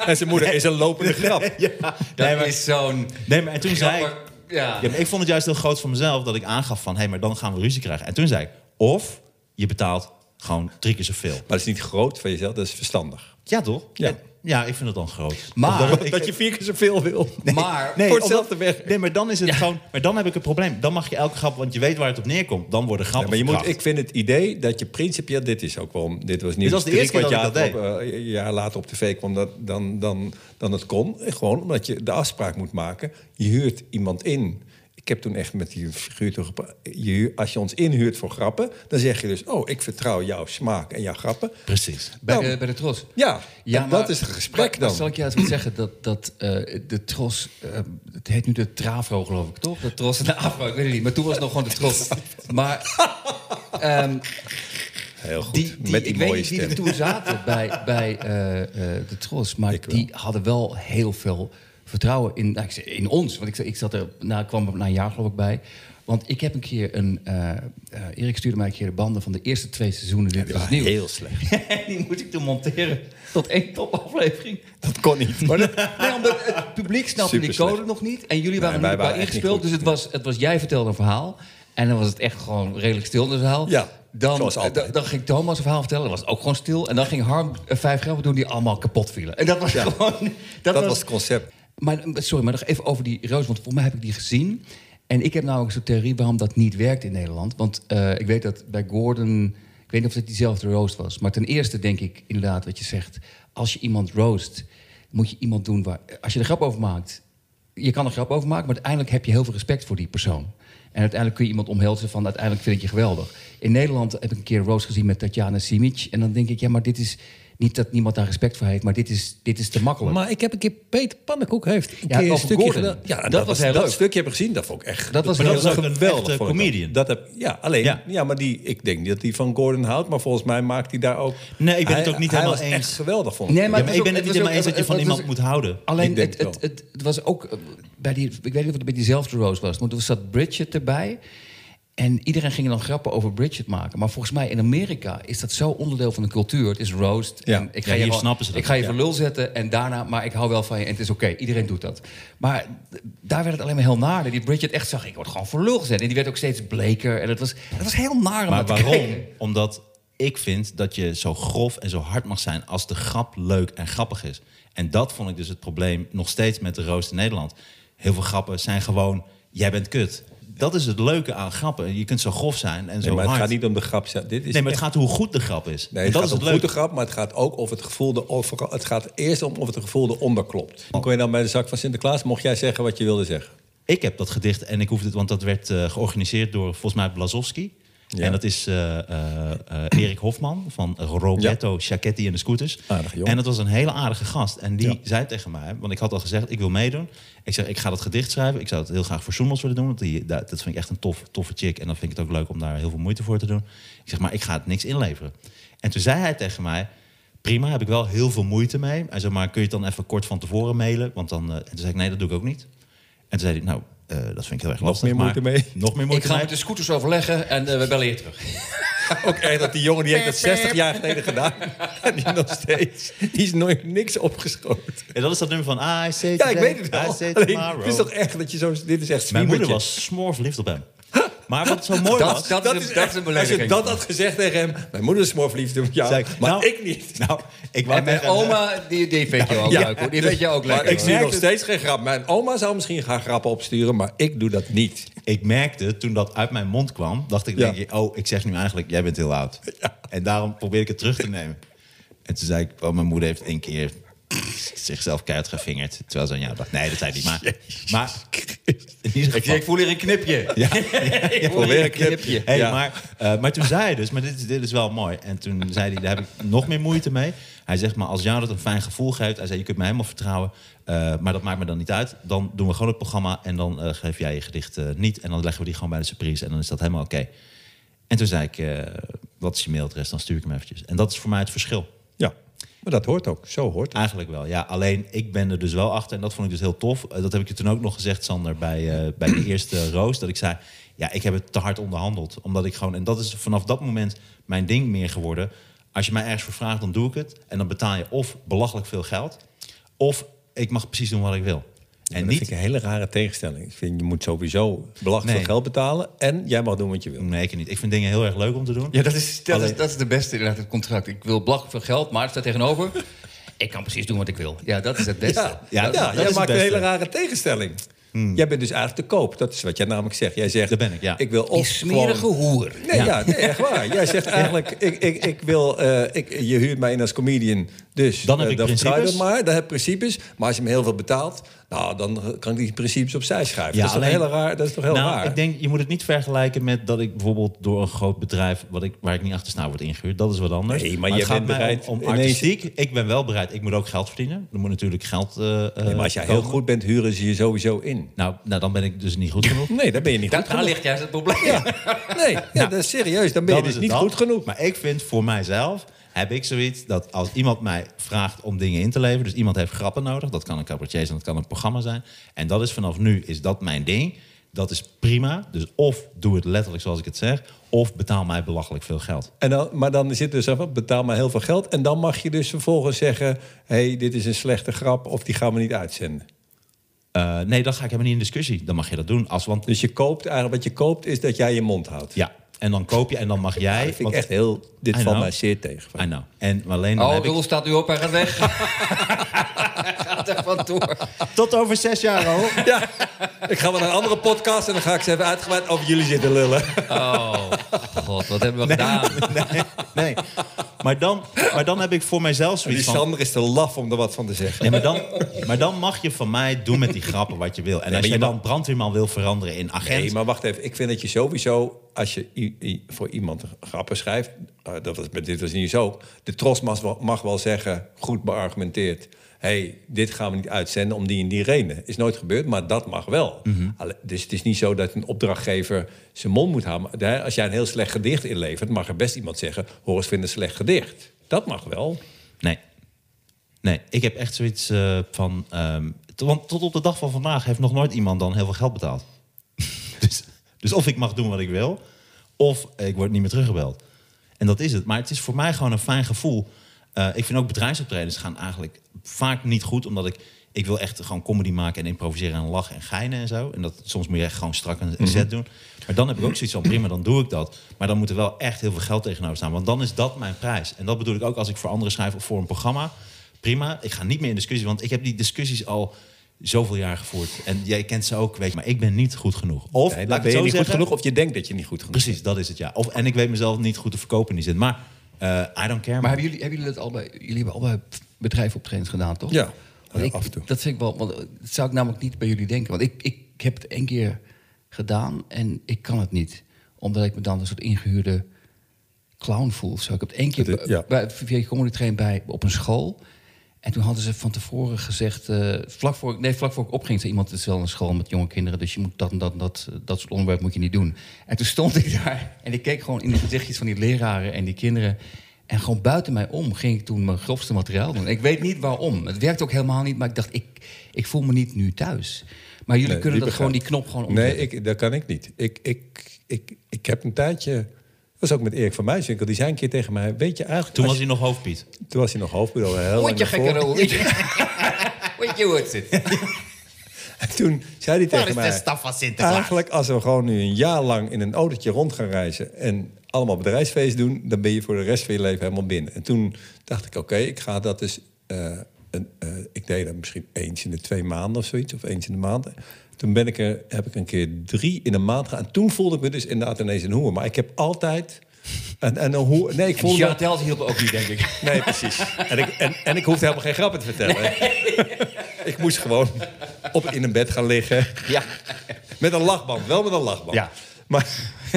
En zijn moeder is een lopende <laughs> grap. ja, Dat nee, maar, is zo'n... nee, maar en toen zei ik... Ja. Ik vond het juist heel groot van mezelf dat ik aangaf van... hé, hey, maar dan gaan we ruzie krijgen. En toen zei ik, of je betaalt gewoon drie keer zoveel. Maar dat is niet groot van jezelf, dat is verstandig. Ja, toch? Ja. En- ja ik vind het dan groot. Maar- ik- <laughs> Dat je vier keer zoveel wil. Maar... Nee, Voor omdat- hetzelfde werk. Nee, maar dan is het gewoon. Maar dan heb ik een probleem. Dan mag je elke grap, want je weet waar het op neerkomt. Dan worden Ja, grappen. maar je moet, ik vind het idee dat je principieel... Dit is ook wel... Dit was niet Dit was de eerste keer wat dat ik jaar dat op, eh, een jaar later op tv kwam dat, dan, dan, dan het kon. Gewoon omdat je de afspraak moet maken. Je huurt iemand in. Ik heb toen echt met die figuur toch gepra- je huur- Als je ons inhuurt voor grappen, dan zeg je dus... oh, ik vertrouw jouw smaak en jouw grappen. Precies. Bij Dan- de, bij de Tros. Ja, Ja, en maar- dat is het gesprek maar- maar dan. Zal ik je eens wat zeggen? Dat, dat eh, de Tros... eh, het heet nu de Trafro, geloof ik, toch? De Tros en de Afro, ik weet het niet. Maar toen was het nog gewoon de Tros. Maar... ehm, Heel goed, die, die, met die ik weet mooie niet wie er stem. toen zaten bij, bij eh, eh, de Tros. Maar Ik wel. die hadden wel heel veel vertrouwen in, nou, in ons. Want ik, ik zat er, nou, kwam na een jaar geloof ik bij. Want ik heb een keer een... eh, eh, Erik stuurde mij een keer de banden van de eerste twee seizoenen. Dit was nieuw. heel slecht. <laughs> Die moet ik toen monteren tot één topaflevering. Dat kon niet. Maar dat- Nee, omdat het publiek snapte die code nog niet. En jullie waren er niet bij ingespeeld. Dus het was, het was jij vertelde een verhaal. En dan was het echt gewoon redelijk stil in het verhaal. Ja, dan, altijd. Dan, ging Thomas een verhaal vertellen. Dat was ook gewoon stil. En dan ging Harm eh, vijf grappen doen die allemaal kapot vielen. En dat was gewoon... Dat, dat was het concept. Maar, sorry, maar nog even over die roos. Want voor mij heb ik die gezien. En ik heb namelijk zo'n theorie waarom dat niet werkt in Nederland. Want eh, ik weet dat bij Gordon... Ik weet niet of het diezelfde roast was. Maar ten eerste denk ik inderdaad wat je zegt. Als je iemand roast, moet je iemand doen waar... Als je er grap over maakt... Je kan er grap over maken, maar uiteindelijk heb je heel veel respect voor die persoon. En uiteindelijk kun je iemand omhelzen van... uiteindelijk vind ik je geweldig. In Nederland heb ik een keer roast gezien met Tatjana Simic. En dan denk ik, ja, maar dit is... Niet dat niemand daar respect voor heeft, maar dit is, dit is te makkelijk. Maar ik heb een keer Peter Pannenkoek heeft een Ja, keer een stukje Gordon. gedaan. Ja, Dat dat, was was heel dat leuk. stukje heb ik gezien. Dat vond ik echt. Dat was Maar heel dat ook een geweldig echte vond ik comedian. Dat heb, ja, alleen. Ja. Ja. maar die, ik denk niet dat hij van Gordon houdt, maar volgens mij maakt hij daar ook. Nee, ik ben hij, het ook niet hij helemaal was eens. echt geweldig vond ik. Nee, Ja, maar ik was ben ook- het niet was helemaal eens dat je van was iemand moet houden. Alleen, het, het, het, was ook eh, bij die... Ik weet niet of het bij diezelfde Rose was, maar toen zat Bridget erbij. En iedereen ging dan grappen over Bridget maken. Maar volgens mij in Amerika is dat zo onderdeel van de cultuur. Het is roast. Ja. En ik ga Ja, je hier snappen ze dat Ik ga je voor lul zetten en daarna... Maar ik hou wel van je en het is oké. Iedereen doet dat. Maar daar werd het alleen maar heel naar. Die Bridget echt zag, ik word gewoon voor lul gezet. En die werd ook steeds bleker. En het was, het was heel naar Maar waarom? kijken. Omdat ik vind dat je zo grof en zo hard mag zijn als de grap leuk en grappig is. En dat vond ik dus het probleem nog steeds met de roost in Nederland. Heel veel grappen zijn gewoon, jij bent kut. Dat is het leuke aan grappen. Je kunt zo grof zijn en zo Nee, maar het hard. gaat niet om de grap. Dit is nee, maar echt- het gaat hoe goed de grap is. Nee, het dat gaat is om het goede leuke. grap, maar het gaat ook of het gevoel de over, Het gaat eerst om of het gevoel eronder klopt. Kon je dan bij de zak van Sinterklaas, mocht jij zeggen wat je wilde zeggen? Ik heb dat gedicht en ik hoef het, want dat werd eh, georganiseerd door volgens mij Blazowski. Ja. En dat is eh, eh, eh, Erik Hofman van Roberto Sciacchetti en de Scooters. En dat was een hele aardige gast. En die Ja. zei tegen mij, want ik had al gezegd, ik wil meedoen. Ik zeg, ik ga dat gedicht schrijven. Ik zou het heel graag voor Soemels willen doen. Want die, dat, dat vind ik echt een tof, toffe chick. En dan vind ik het ook leuk om daar heel veel moeite voor te doen. Ik zeg, maar ik ga het niks inleveren. En toen zei hij tegen mij, prima, heb ik wel heel veel moeite mee. Hij zei, maar kun je het dan even kort van tevoren mailen? Want dan, en toen zei ik, nee, dat doe ik ook niet. En toen zei hij, nou, eh, dat vind ik heel erg Nog lastig. meer moeite maar- mee? Nog meer Ik moeite ga mee. met de scooters overleggen en eh, we bellen je terug. <laughs> Ook echt dat die jongen die heeft dat 60 jaar geleden gedaan. <laughs> En die nog steeds. Die is nooit niks opgeschoten. En dat is dat nummer van I say Ja, ik today, weet het I wel. Alleen, het is toch echt dat je zo... Dit is echt Mijn moeder was smoor verliefd op hem. Maar wat zo mooi Dat- was... dat- Dat is een- echt, dat is een Als je dat had gezegd tegen hem... Mijn moeder is mooi verliefd op jou, ik, maar nou, ik niet. Nou, ik En mijn oma, die, die vind je ook Ja. leuk hoor. Die vind je ook lekker. ik zie nog steeds geen grap. Mijn oma zou misschien gaan grappen opsturen, maar ik doe dat niet. Ik merkte, toen dat uit mijn mond kwam, dacht ik, Ja. denk je, oh, ik zeg nu eigenlijk, jij bent heel oud. En daarom probeer ik het terug te nemen. En toen zei ik, oh, mijn moeder heeft één keer <laughs> zichzelf keihard gevingerd. Terwijl ze aan jou dacht, nee, dat zei ik niet. Maar, maar Ik, ik voel hier een knipje. <laughs> Ja, <laughs> Ik voel hier een een knip. knipje. Hey, Ja. maar, eh, maar toen zei hij dus, maar dit, is- dit is wel mooi. En toen zei hij, daar heb ik nog meer moeite mee. Hij zegt, maar als jou dat een fijn gevoel geeft... Hij zei, je kunt me helemaal vertrouwen. eh, maar dat maakt me dan niet uit. Dan doen we gewoon het programma en dan eh, geef jij je gedicht niet. En dan leggen we die gewoon bij de surprise en dan is dat helemaal oké. En toen zei ik, wat is je mailadres? Dan stuur ik hem eventjes. En dat is voor mij het verschil. Maar dat hoort ook. Zo hoort het. Eigenlijk wel, ja. Alleen ik ben er dus wel achter en dat vond ik dus heel tof. Eh, Dat heb ik je toen ook nog gezegd, Sander, bij, eh, bij de eerste <clears throat> roos. Dat ik zei, ja, ik heb het te hard onderhandeld. Omdat ik gewoon, en dat is vanaf dat moment mijn ding meer geworden. Als je mij ergens voor vraagt, dan doe ik het. En dan betaal je of belachelijk veel geld, of ik mag precies doen wat ik wil. En dat niet, vind ik een hele rare tegenstelling. Ik vind, je moet sowieso belachelijk Nee. veel geld betalen... en jij mag doen wat je wil. nee, ik niet. Ik vind dingen heel erg leuk om te doen. Ja, dat is, dat, Alleen- is, dat is de beste inderdaad, het contract. Ik wil belachelijk veel geld, maar er staat tegenover... <laughs> ik kan precies doen wat ik wil. Ja, dat is het beste. Ja, Ja, ja, dat- jij is het maakt een hele rare tegenstelling. Jij bent dus eigenlijk te koop. Dat is wat jij namelijk zegt. Jij zegt, Dat ben ik, ja. Ik wil Die of smerige gewoon- hoer. Nee, ja. nee, echt waar. Jij zegt <laughs> eigenlijk, ik, ik, ik wil, eh, ik, je huurt mij in als comedian, dus Dan heb eh, ik je principes. dat maar, dan heb ik principes. Maar als je me heel veel betaalt, nou, dan kan ik die principes opzij schuiven. Ja, dat, is toch heel raar, dat is toch heel nou, raar? ik denk, je moet het niet vergelijken met dat ik bijvoorbeeld door een groot bedrijf, wat ik, waar ik niet achter sta, word ingehuurd. Dat is wat anders. Nee, maar je gaat bent mij bereid om, om ineens- artistiek. Ik ben wel bereid. Ik moet ook geld verdienen. Er moet natuurlijk geld. eh, eh, Nee, maar als jij heel goed bent, huren ze je sowieso in. Nou, nou, dan ben ik dus niet goed genoeg. <laughs> Nee, dan ben je niet Daar, goed daar ligt juist het probleem. Nee, ja, dat is serieus. Dan ben je Dan dus niet dat. goed genoeg. Maar ik vind voor mijzelf heb ik zoiets dat als iemand mij vraagt om dingen in te leveren, dus iemand heeft grappen nodig, dat kan een cabaretier zijn, dat kan een programma zijn, en dat is vanaf nu is dat mijn ding. Dat is prima. Dus of doe het letterlijk zoals ik het zeg, of betaal mij belachelijk veel geld. En dan, maar dan zit er dus van, betaal maar heel veel geld. En dan mag je dus vervolgens zeggen... hé, hey, dit is een slechte grap of die gaan we niet uitzenden. Eh, nee, dan ga ik helemaal niet in discussie. Dan mag je dat doen. Als, want Dus je koopt, eigenlijk wat je koopt is dat jij je mond houdt. ja, en dan koop je en dan mag jij. dat vind ik want- echt heel... Dit valt mij zeer tegen. I know. En alleen dan Oh, heb ik- Roel staat nu op, hij gaat weg. <laughs> gaat er van door. Tot over zes jaar al. <laughs> Ja, ik ga wel naar een andere podcast... en dan ga ik ze even uitgebreid over jullie zitten lullen. Oh, god, wat hebben we gedaan? nee, nee. Maar dan, maar dan heb ik voor mijzelf Die zoiets van... Sander is te laf om er wat van te zeggen. Ja, maar, dan, maar dan mag je van mij doen met die grappen wat je wil. En als je dan brandweerman wil veranderen in agent... Nee, maar wacht even. Ik vind dat je sowieso, als je voor iemand grappen schrijft... eh, dat was, met dit was niet zo. De tros mag wel, mag wel zeggen, goed beargumenteerd... hey, dit gaan we niet uitzenden om die en die reden. Is nooit gebeurd, maar dat mag wel. Mhm. Dus het is niet zo dat een opdrachtgever zijn mond moet houden. Als jij een heel slecht gedicht inlevert... mag er best iemand zeggen, hoor eens, vind een slecht gedicht. Dat mag wel. Nee. Nee, ik heb echt zoiets eh, van... ehm, want tot op de dag van vandaag heeft nog nooit iemand dan heel veel geld betaald. <laughs> dus, dus of ik mag doen wat ik wil... of ik word niet meer teruggebeld. En dat is het. Maar het is voor mij gewoon een fijn gevoel. Eh, ik vind ook bedrijfsoptredens gaan eigenlijk vaak niet goed... omdat ik... Ik wil echt gewoon comedy maken en improviseren en lachen en geinen en zo. En dat, soms moet je echt gewoon strak een, een set doen. Maar dan heb ik ook zoiets van, prima, dan doe ik dat. Maar dan moet er wel echt heel veel geld tegenover staan. Want dan is dat mijn prijs. En dat bedoel ik ook als ik voor anderen schrijf of voor een programma. Prima, ik ga niet meer in discussie. Want ik heb die discussies al zoveel jaar gevoerd. En jij kent ze ook, weet je. Maar ik ben niet goed genoeg. Of, Nee, laat ben het je niet goed genoeg of je denkt dat je niet goed genoeg Precies, dat is het, ja. Of, en ik weet mezelf niet goed te verkopen in die zin. Maar eh, I don't care. Maar hebben jullie, hebben jullie dat al bij... Jullie hebben al bij bedrijfoptredens gedaan, toch? Ja, Want ik, af en toe. Dat vind ik wel... Want dat zou ik namelijk niet bij jullie denken. Want ik, ik heb het één keer gedaan en ik kan het niet. Omdat ik me dan een soort ingehuurde clown voel. Zo, ik heb het één keer Het is- ja. bij, via Comedy Train bij, op een school... En toen hadden ze van tevoren gezegd, eh, vlak, voor, nee, vlak voor ik opging, zei iemand: Het is wel een school met jonge kinderen, dus je moet dat en dat en dat, dat soort onderwerp moet je niet doen. En toen stond <laughs> ik daar en ik keek gewoon in de gezichtjes van die leraren en die kinderen. En gewoon buiten mij om ging ik toen mijn grofste materiaal doen. Ik weet niet waarom. Het werkte ook helemaal niet, maar ik dacht, ik, ik voel me niet nu thuis. Maar jullie Nee, kunnen dat gewoon, die knop gewoon Nee, omzetten. ik, dat kan ik niet. Ik, ik, ik, ik heb een tijdje... Dat was ook met Erik van Muiswinkel. Die zei een keer tegen mij... Weet je eigenlijk... Toen was hij nog hoofdpiet. toen was hij nog hoofdbureau. Heel lang Word je gekke daarvoor. Roel, weet <laughs> je? Zit? <laughs> En toen zei hij tegen mij... Eigenlijk, als we gewoon nu een jaar lang in een autootje rond gaan reizen... en allemaal bedrijfsfeest doen... dan ben je voor de rest van je leven helemaal binnen. En toen dacht ik, oké, ik ga dat dus... eh, een, eh, ik deed dat misschien eens in de twee maanden of zoiets. Of eens in de maand. Toen ben ik er, heb ik een keer drie in een maand gedaan. En toen voelde ik me dus inderdaad ineens een hoer. Maar ik heb altijd... En, en nee, ik voelde... Hielp ook niet, denk ik. <laughs> Nee, precies. En ik, en, en ik hoefde helemaal geen grappen te vertellen. Ik moest gewoon op in een bed gaan liggen. Ja. Met een lachband, wel met een lachband. Ja. Maar,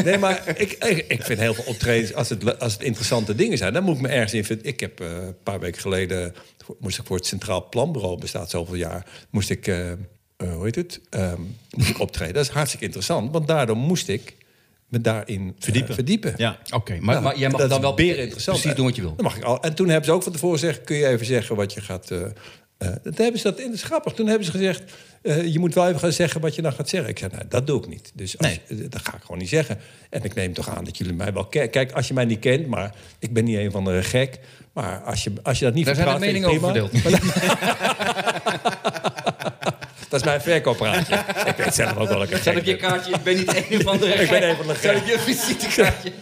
nee, maar ik, ik, ik vind heel veel optredens, als het, als het interessante dingen zijn... dan moet ik me ergens in vinden. Ik heb eh, een paar weken geleden... moest ik voor het Centraal Planbureau, bestaat zoveel jaar... moest ik, eh, eh, hoe heet het, Ehm, moest ik optreden. Dat is hartstikke interessant, want daardoor moest ik... me daarin eh, Verdiepen. verdiepen. Ja. Oké, maar, jij mag dat dan is wel beren interessant. precies doen wat je wil. Dat mag ik al. En toen hebben ze ook van tevoren gezegd: kun je even zeggen wat je gaat. eh eh, toen hebben ze dat, dat is grappig. Toen hebben ze gezegd: eh, je moet wel even gaan zeggen wat je dan gaat zeggen. Ik zei: nou, dat doe ik niet. Dus als, Nee. dat ga ik gewoon niet zeggen. En ik neem toch aan dat jullie mij wel kennen. Kijk, als je mij niet kent, maar ik ben niet een van de gek. Maar als je, als je dat niet Daar zijn de meningen over verdeeld. <laughs> <laughs> Dat is mijn verkooppraatje. <laughs> ik weet zelf ook wel een Zet op je kaartje, ik ben niet een van de <laughs> Ik ben een van de <laughs> Zet op gek. je visitekaartje.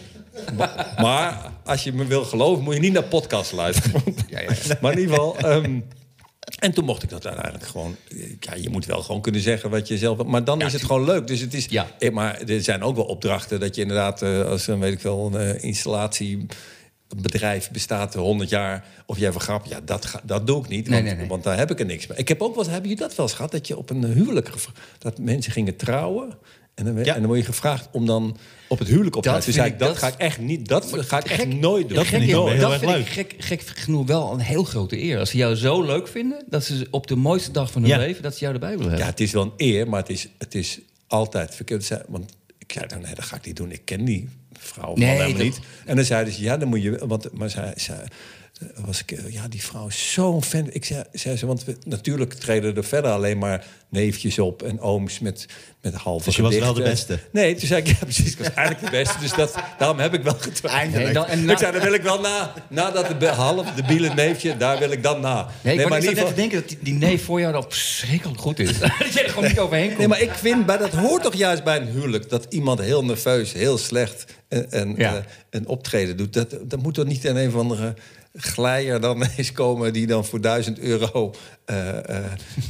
Maar als je me wil geloven, moet je niet naar podcast luisteren. Ja, ja. Maar in ieder geval. ehm, en toen mocht ik dat uiteindelijk gewoon. Ja, je moet wel gewoon kunnen zeggen wat je zelf. Maar dan is het gewoon leuk. Dus het is. Ja. eh, Maar er zijn ook wel opdrachten dat je inderdaad, eh, als een weet ik wel, een eh, installatiebedrijf bestaat 100 jaar. Of jij vergrap, ja, dat, ga, dat doe ik niet. Nee, want, nee, nee. want daar heb ik er niks mee. Ik heb ook wel, hebben jullie dat wel eens gehad? Dat je op een huwelijk dat mensen gingen trouwen. En dan, Ja. en dan word je gevraagd om dan op het huwelijk op te zei vind ik, dat, dat- ga ik echt niet. Dat ga ik echt Gek- nooit doen. Dat vind ik wel heel dat erg vind leuk. ik gek, gek genoeg wel een heel grote eer. Als ze jou zo leuk vinden, dat ze op de mooiste dag van hun Ja. leven... dat ze jou erbij willen hebben. Ja, het is wel een eer, maar het is, het is altijd verkeerd. Want ik zei dan, nee, dat ga ik niet doen. Ik ken die vrouw Nee, helemaal dat- niet. En dan zeiden ze, ja, dan moet je... Want, maar zij, zij, was ik, eh, ja, die vrouw is zo'n fan. Ik zei, zei ze, want we, natuurlijk treden er verder alleen maar neefjes op en ooms met, met halve Dus je was wel de beste? Nee, toen zei ik, <laughs> ja, precies, ik was eigenlijk de beste. Dus dat, daarom heb ik wel getwijfeld. Nee, dan- en na- Ik zei, dan wil ik wel na. Nadat de be- half, de biele neefje, daar wil ik dan na. Nee, ik maar nee, in net ieder te denken dat die, die neef voor jou dan verschrikkelijk goed is. <laughs> dat je er gewoon niet overheen komt. Nee, maar ik vind, bij dat hoort toch juist bij een huwelijk... dat iemand heel nerveus, heel slecht en, en, Ja. eh, een optreden doet. Dat, dat moet toch niet in een of andere glijer dan <laughs> eens komen... die dan voor duizend euro eh, eh,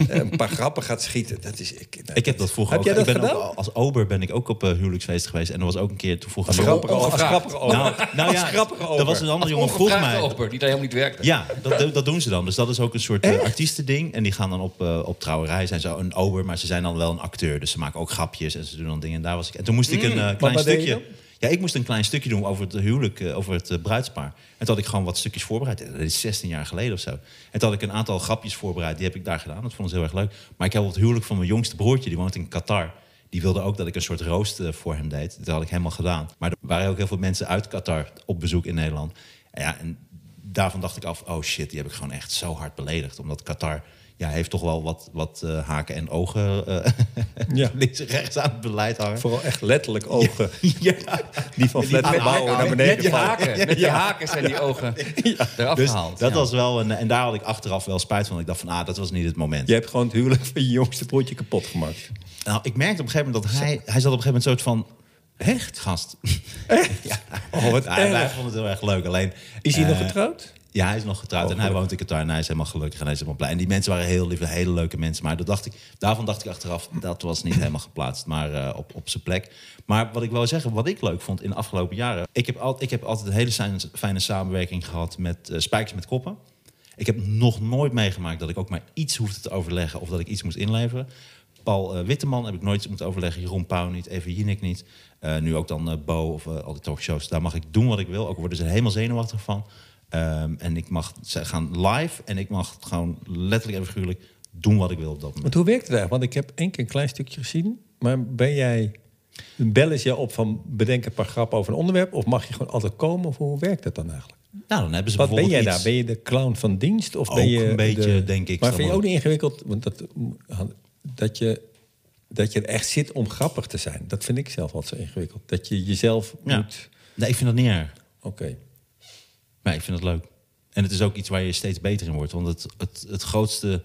een paar <laughs> grappen gaat schieten. Dat is, ik, Ik heb dat vroeger Heb ook. jij dat ik ben gedaan? ook, als ober ben ik ook op uh, huwelijksfeest geweest. En er was ook een keer, toen vroeg Als een grappige, als ongevraagd. grappige over. Nou, nou ja, Als grappige er was een andere jongen vroeg mij. oper, die daar helemaal niet werkte. Ja, dat, dat doen ze dan. Dus dat is ook een soort uh, artiestending. En die gaan dan op, uh, op trouwerij, zijn zo een ober, maar ze zijn dan wel een acteur. Dus ze maken ook grapjes en ze doen dan dingen. En daar was ik. En toen moest ik een uh, klein stukje. Ja, ik moest een klein stukje doen over het huwelijk, uh, over het uh, bruidspaar. En toen had ik gewoon wat stukjes voorbereid. Dat is 16 jaar geleden of zo. En toen had ik een aantal grapjes voorbereid. Die heb ik daar gedaan. Dat vond ik heel erg leuk. Maar ik heb het huwelijk van mijn jongste broertje, die woont in Qatar. Die wilde ook dat ik een soort roost uh, voor hem deed. Dat had ik helemaal gedaan. Maar er waren ook heel veel mensen uit Qatar op bezoek in Nederland. Ja, en daarvan dacht ik af, oh shit, die heb ik gewoon echt zo hard beledigd. Omdat Qatar ja, heeft toch wel wat, wat uh, haken en ogen uh, Ja. <laughs> links en rechts aan het beleid hangen. Vooral echt letterlijk ogen. Ja. Die van flat verbouwen naar beneden Met die vallen. haken, met die haken zijn die ogen eraf Dus gehaald. dat was wel een, en daar had ik achteraf wel spijt van. Ik dacht van, ah, dat was niet het moment. Je hebt gewoon het huwelijk van je jongste broertje kapot gemaakt. Nou, ik merkte op een gegeven moment dat hij, hij zat op een gegeven moment soort van, echt gast. <laughs> ja. Oh, wat Ja, erg. wij vonden het heel erg leuk. Alleen, Is hij nog eh, getrouwd? Ja, hij is nog getrouwd Oh, en hij woont in Qatar en hij is helemaal gelukkig en hij is helemaal blij. En die mensen waren heel lief, hele leuke mensen. Maar dat dacht ik, daarvan dacht ik achteraf, dat was niet helemaal geplaatst, maar eh, op, op zijn plek. Maar wat ik wil zeggen, wat ik leuk vond in de afgelopen jaren. Ik heb, al, ik heb altijd een hele fijne, samenwerking gehad met eh, Spijkers met Koppen. Ik heb nog nooit meegemaakt dat ik ook maar iets hoefde te overleggen of dat ik iets moest inleveren. Paul eh, Witteman heb ik nooit iets moeten overleggen. Jeroen Pauw niet, Even Jinek niet. Nu ook dan Bo of al die talkshows. Daar mag ik doen wat ik wil. Ook worden ze er helemaal zenuwachtig van. Ehm, en ik mag ze gaan live en ik mag gewoon letterlijk en figuurlijk doen wat ik wil op dat moment. Want hoe werkt het eigenlijk? Want ik heb één keer een klein stukje gezien. Maar ben jij... Bellen ze je op van bedenk een paar grappen over een onderwerp? Of mag je gewoon altijd komen? Of hoe werkt dat dan eigenlijk? Nou, dan hebben ze Wat ben jij daar? Ben je de clown van dienst? Of Ook ben je een beetje, de- denk ik, Maar vind je ook niet ingewikkeld? Want dat, dat, je, dat je er echt zit om grappig te zijn. Dat vind ik zelf altijd zo ingewikkeld. Dat je jezelf Ja. moet... Nee, ik vind dat niet erg. Oké. Maar ik vind het leuk. En het is ook iets waar je steeds beter in wordt. Want het, het, het grootste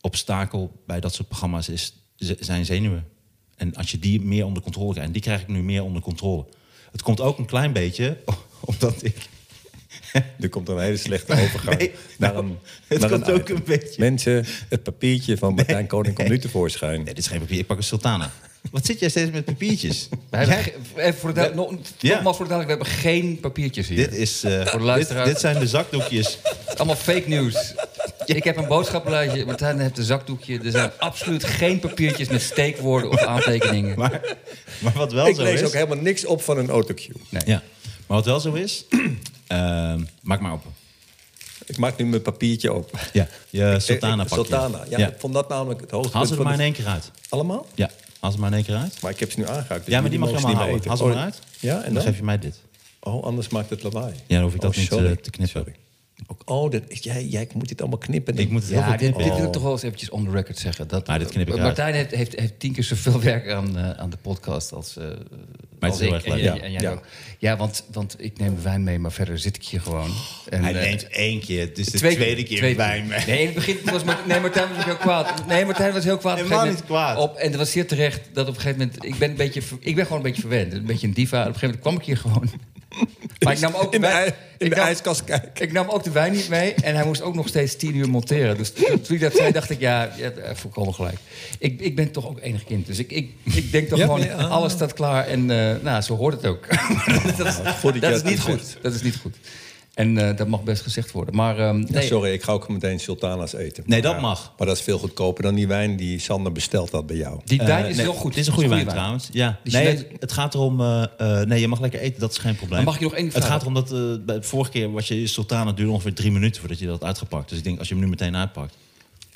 obstakel bij dat soort programma's is, zijn zenuwen. En als je die meer onder controle krijgt, en die krijg ik nu meer onder controle. Het komt ook een klein beetje <laughs> omdat ik. <laughs> Er komt een hele slechte overgang Nee, naar een. <laughs> het naar komt een ook een beetje- Mensen, het papiertje van Martijn Koning komt nu tevoorschijn. Nee, dit is geen papier, ik pak een sultana. Wat zit jij steeds met papiertjes? We hebben Jij- ge- even voor de duid- nog- Ja. Nogmaals voor de duidelijkheid, we hebben geen papiertjes hier. dit, is, eh, Voor de dit, luisteraar. dit zijn de zakdoekjes. Allemaal fake news. Ik heb een boodschappenlijstje. Martijn heeft een zakdoekje. Er zijn absoluut geen papiertjes met steekwoorden of aantekeningen. Maar, maar wat wel Ik zo lees is... ook helemaal niks op van een autocue. Nee. Ja, maar wat wel zo is... <clears throat> ehm, maak maar open. Ik maak nu mijn papiertje op. Ja, je sultana ik- pakje. Sultana. Ja, Ja. ik vond dat namelijk het Haal hoogtepunt ze er van maar in de- één keer uit. Allemaal? Ja. Haal ze maar in één keer uit. Maar ik heb ze nu aangeraakt. dus Ja, maar die mag je allemaal ze houden. Haal ze maar uit. Ja, en dan dan? geef je mij dit. Oh, anders maakt het lawaai. Ja, dan hoef ik dat Oh, niet te knippen. Sorry. Oh, dat, jij, jij moet dit allemaal knippen. Ik moet het Ja, dit, wil ik toch wel eens eventjes on the record zeggen. Dat, Maar dit knip ik eruit. Martijn heeft, heeft, heeft tien keer zoveel <laughs> werk aan, eh, aan de podcast als, eh het als ik. En, Ja, en jij ja. ook. Ja, want, want ik neem wijn mee, maar verder zit ik hier gewoon. En, Hij eh, neemt één keer. Het is de twee- tweede keer twee wijn mee. Nee, in het begin was Martijn, nee, Martijn was ook heel kwaad. Nee, Martijn was heel kwaad. Helemaal niet kwaad. Op, en dat was zeer terecht dat op een gegeven moment... Ik ben, een beetje, ik ben gewoon een beetje verwend. Een beetje een diva. Op een gegeven moment kwam ik hier gewoon... <laughs> Maar ik nam ook de In de, in de ijskast kijken. ik nam ook de wijn niet mee en hij moest ook nog steeds tien uur monteren. Dus toen hij dat zei, dacht ik, ja, ja eh, volkomen gelijk. Ik, ik ben toch ook enig kind, dus ik, ik, ik denk toch Ja, gewoon, ja, alles staat klaar. En eh, nou, zo hoort het ook. <laughs> dat dat je dat is niet goed. Dat is niet goed. En eh, dat mag best gezegd worden. Maar ehm, Ja, nee, sorry, ik ga ook meteen sultanas eten. Nee, dat mag. Maar dat is veel goedkoper dan die wijn die Sander besteld had bij jou. die wijn Eh, is nee, heel goed. Dit is een goede wijn, trouwens. Ja. Die Nee, het, het gaat erom... eh, eh, nee, je mag lekker eten, dat is geen probleem. Maar mag je nog één ding Het gaat erom dat... eh, bij de vorige keer was je sultana duurde ongeveer drie minuten voordat je dat uitgepakt. Dus ik denk, als je hem nu meteen uitpakt.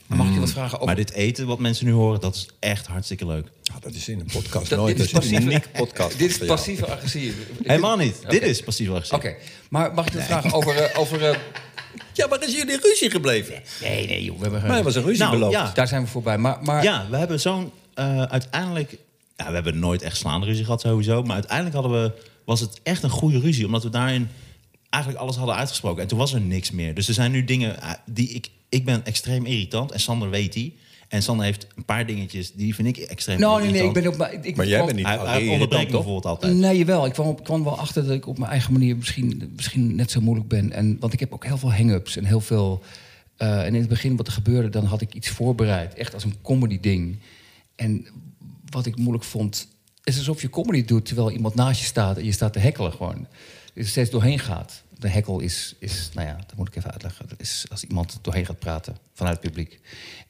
Mag ik je wat vragen over... Maar dit eten wat mensen nu horen, dat is echt hartstikke leuk. Ja, dat is in een podcast dat- nooit. dit is Dat is een passieve- podcast. Dit is voor jou. passieve agressie. Helemaal niet. Dit is passief agressief. Oké, maar mag ik je wat vragen over... eh, over eh, <laughs> Ja, maar is jullie ruzie gebleven? nee, nee, joh. We hebben, Maar er was een ruzie Nou, beloofd. ja. Daar zijn we voorbij. Maar, maar Ja, we hebben zo'n eh, uiteindelijk. Ja, we hebben nooit echt slaande ruzie gehad sowieso. Maar uiteindelijk hadden we, was het echt een goede ruzie. Omdat we daarin eigenlijk alles hadden uitgesproken. En toen was er niks meer. Dus er zijn nu dingen die ik... Ik ben extreem irritant. En Sander weet die. En Sander heeft een paar dingetjes die vind ik extreem Nou, nee, irritant. nee, ik ben op mijn... ik- Maar jij bent niet Hij, hij irritant, onderbreekt me bijvoorbeeld altijd. Nee, jawel. Ik kwam, kwam wel achter dat ik op mijn eigen manier misschien, misschien net zo moeilijk ben. En, want ik heb ook heel veel hang-ups en heel veel... eh, en in het begin wat er gebeurde, dan had ik iets voorbereid. Echt als een comedy ding. En wat ik moeilijk vond... is alsof je comedy doet terwijl iemand naast je staat... en je staat te hekkelen gewoon. Dus er steeds doorheen gaat. De hekkel is, is, nou ja, dat moet ik even uitleggen. Dat is als iemand doorheen gaat praten vanuit het publiek.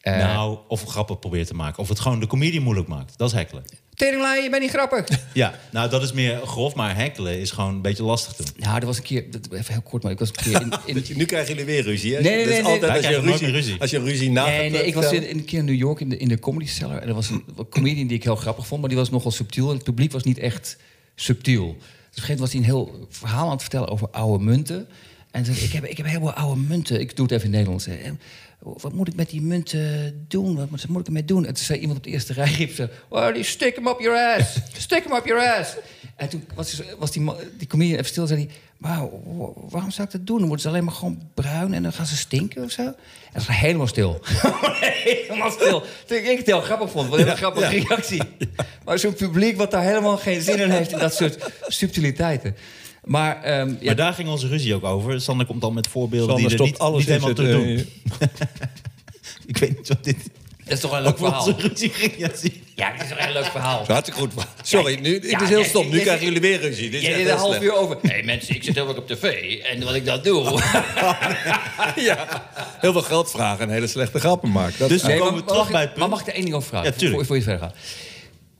Eh, nou, of grappen probeert te maken. Of het gewoon de comedie moeilijk maakt. Dat is hekkelen. Teringlijn, je bent niet grappig. <laughs> Ja, nou dat is meer grof. Maar hekkelen is gewoon een beetje lastig doen. Nou, er was een keer, dat- even heel kort, maar ik was een keer in, <laughs> in, je- Nu krijgen jullie weer ruzie, hè? Nee, nee, Dat is nee, nee. altijd als je, ruzie, ruzie. als je ruzie na Nee, nee, ik was in, een keer in New York in de, in de Comedy Cellar. En er was een, een comedian die ik heel grappig vond, maar die was nogal subtiel. En het publiek was niet echt subtiel. Moment was hij een heel verhaal aan het vertellen over oude munten. En toen zei ik heb, ik heb heel oude munten. Ik doe het even in het Nederlands. hè. Wat moet ik met die munten doen? Wat moet, ik ermee doen? En toen zei iemand op de eerste rij, riep ze... Well, stick them up your ass. Stick them up your ass. En toen was, was die, die comedian even stil zei hij... Maar waarom zou ik dat doen? Dan worden ze alleen maar gewoon bruin en dan gaan ze stinken of zo. En dat was helemaal stil. <laughs> helemaal stil. Toen ik het heel grappig vond. Wat een hele grappige reactie. <laughs> Maar zo'n publiek wat daar helemaal geen zin in heeft... in dat soort subtiliteiten. Maar, ehm, ja, Maar daar ging onze ruzie ook over. Sander komt dan met voorbeelden Sander die er niet, alles niet helemaal te zijn, doen. <laughs> Ik weet niet wat dit dat is toch een leuk verhaal. onze ruzie ging. Ja, zie. Ja, het is toch een heel leuk verhaal. Hartstikke goed. Sorry, nu, het Ja, is heel ja, stom. Nu ja, krijgen ja, jullie weer ruzie. Dit is een half slecht. uur over. Hé hey, mensen, ik zit heel erg op tv. En wat ik dat doe... <laughs> Ja, heel veel geld vragen en hele slechte grappen maken. Dat, Dus dan Nee, komen maar, we terug mag bij ik, het maar punt. mag ik er één ding over vragen? Ja, tuurlijk. voor, voor je verder gaat.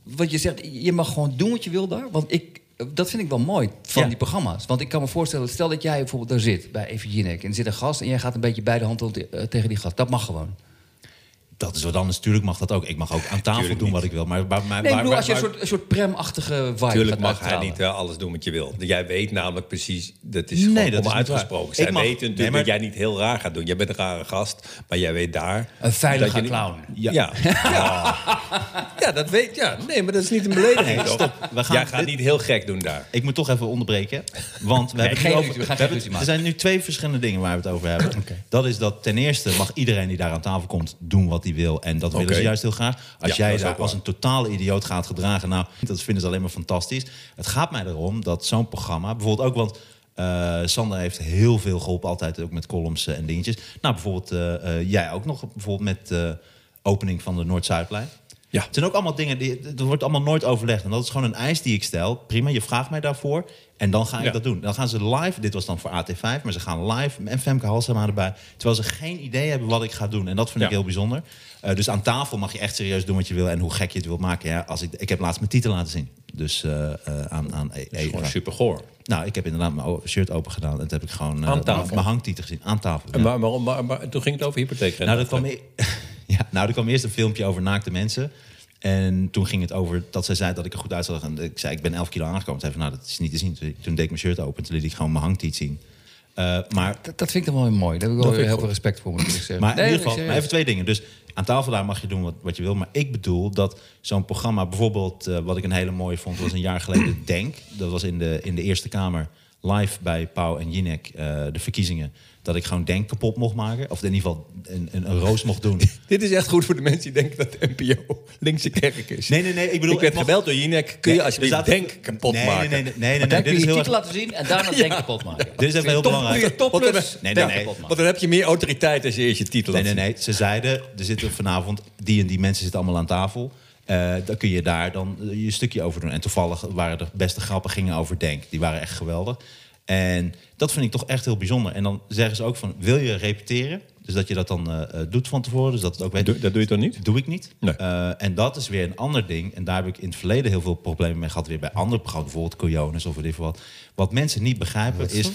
Want je zegt, je mag gewoon doen wat je wil daar. Want ik, dat vind ik wel mooi van Ja. die programma's. Want ik kan me voorstellen, stel dat jij bijvoorbeeld daar zit bij Even Jinek... en er zit een gast en jij gaat een beetje bij de hand eh, tegen die gast. Dat mag gewoon. Dat is wat anders. Tuurlijk mag dat ook. Ik mag ook aan tafel Tuurlijk doen niet. wat ik wil. Maar, maar, maar, Nee, ik waar- bedoel, als je een soort, een soort prem-achtige vibe Natuurlijk mag hij niet wel alles doen wat je wil. Jij weet namelijk precies, dat is Nee, gewoon dat is niet onuitgesproken. waar. Zij mag- weten natuurlijk nee, maar- dat jij niet heel raar gaat doen. Jij bent een rare gast, maar jij weet daar... Een veilige dat je niet- clown. Ja. Ja. <laughs> Ja. dat weet ja. Nee, maar dat is niet een belediging. toch? We gaan jij gaat dit- niet heel gek doen daar. Ik moet toch even onderbreken. Want we, hebben het geen over, we gaan hebben- er zijn nu twee verschillende dingen waar we het over hebben. Oké. Dat is dat ten eerste mag iedereen die daar aan tafel komt doen wat hij wil. En dat willen ze juist heel graag. Als Ja, jij daar als een totale idioot gaat gedragen, nou, dat vinden ze alleen maar fantastisch. Het gaat mij erom dat zo'n programma, bijvoorbeeld ook, want eh, Sander heeft heel veel geholpen, altijd ook met columns eh, en dingetjes. Nou, bijvoorbeeld eh, jij ook nog, bijvoorbeeld met de opening van de Noord-Zuidlijn. Ja. Het zijn ook allemaal dingen, die, er wordt allemaal nooit overlegd. En dat is gewoon een eis die ik stel. Prima, je vraagt mij daarvoor. En dan ga ik Ja. dat doen. Dan gaan ze live, dit was dan voor AT5, maar ze gaan live en Femke Halsema erbij. Terwijl ze geen idee hebben wat ik ga doen. En dat vind ik heel bijzonder. Eh, dus aan tafel mag je echt serieus doen wat je wil en hoe gek je het wilt maken. Ja, als ik, ik heb laatst mijn titel laten zien. Dus eh, eh, aan, aan E- Eva. Gewoon super goor. Nou, ik heb inderdaad mijn shirt open gedaan. En toen heb ik gewoon Aan tafel? mijn- hangtitel gezien. Aan tafel. En maar, waarom- maar, maar toen ging het over hypotheek. Nou, er kwam, e- <laughs> ja, nou, er kwam eerst een filmpje over naakte mensen. En toen ging het over dat zij zei dat ik er goed uitzag. En ik zei, ik ben 11 kilo aangekomen. Zei van, nou, dat is niet te zien. Toen deed ik mijn shirt open. Toen liet ik gewoon mijn hangtiet zien. Uh, maar, dat, dat, vind ik dan wel mooi. Daar heb ik wel heel veel respect voor, moet ik zeggen. Maar in ieder geval, maar even twee dingen. Dus aan tafel daar mag je doen wat, wat je wil. Maar ik bedoel dat zo'n programma, bijvoorbeeld... Uh, wat ik een hele mooie vond, was een jaar geleden <clears throat> Denk. Dat was in de, in de Eerste Kamer live bij Pauw en Jinek, uh, de verkiezingen dat ik gewoon denk kapot mocht maken. Of in ieder geval een, een, een roos mocht doen. <laughs> Dit is echt goed voor de mensen die denken dat de NPO linkse kerk is. Nee, nee, nee. Ik bedoel, ik werd gebeld door Jinek. Kun je nee, alsjeblieft denk kapot nee, maken? Nee, nee, nee. nee, nee, dit is heel erg... laten zien en daarna <laughs> denk kapot maken. Dit is even heel belangrijk. Top plus, nee, nee, nee. Want dan heb je meer autoriteit als je eerst je titel Nee, nee, nee. Ze zeiden, er zitten vanavond... Die en die mensen zitten allemaal aan tafel. Uh, dan kun je daar dan je stukje over doen. En toevallig waren de beste grappen gingen over Denk. Die waren echt geweldig. En dat vind ik toch echt heel bijzonder. En dan zeggen ze ook van, wil je repeteren? Dus dat je dat dan uh, doet van tevoren. Dus dat het ook weet. Doe, dat doe je toch niet? Doe ik niet. Nee. Uh, en dat is weer een ander ding. En daar heb ik in het verleden heel veel problemen mee gehad. Weer bij andere programma's, bijvoorbeeld Coyones of weet wat. Wat mensen niet begrijpen wat is...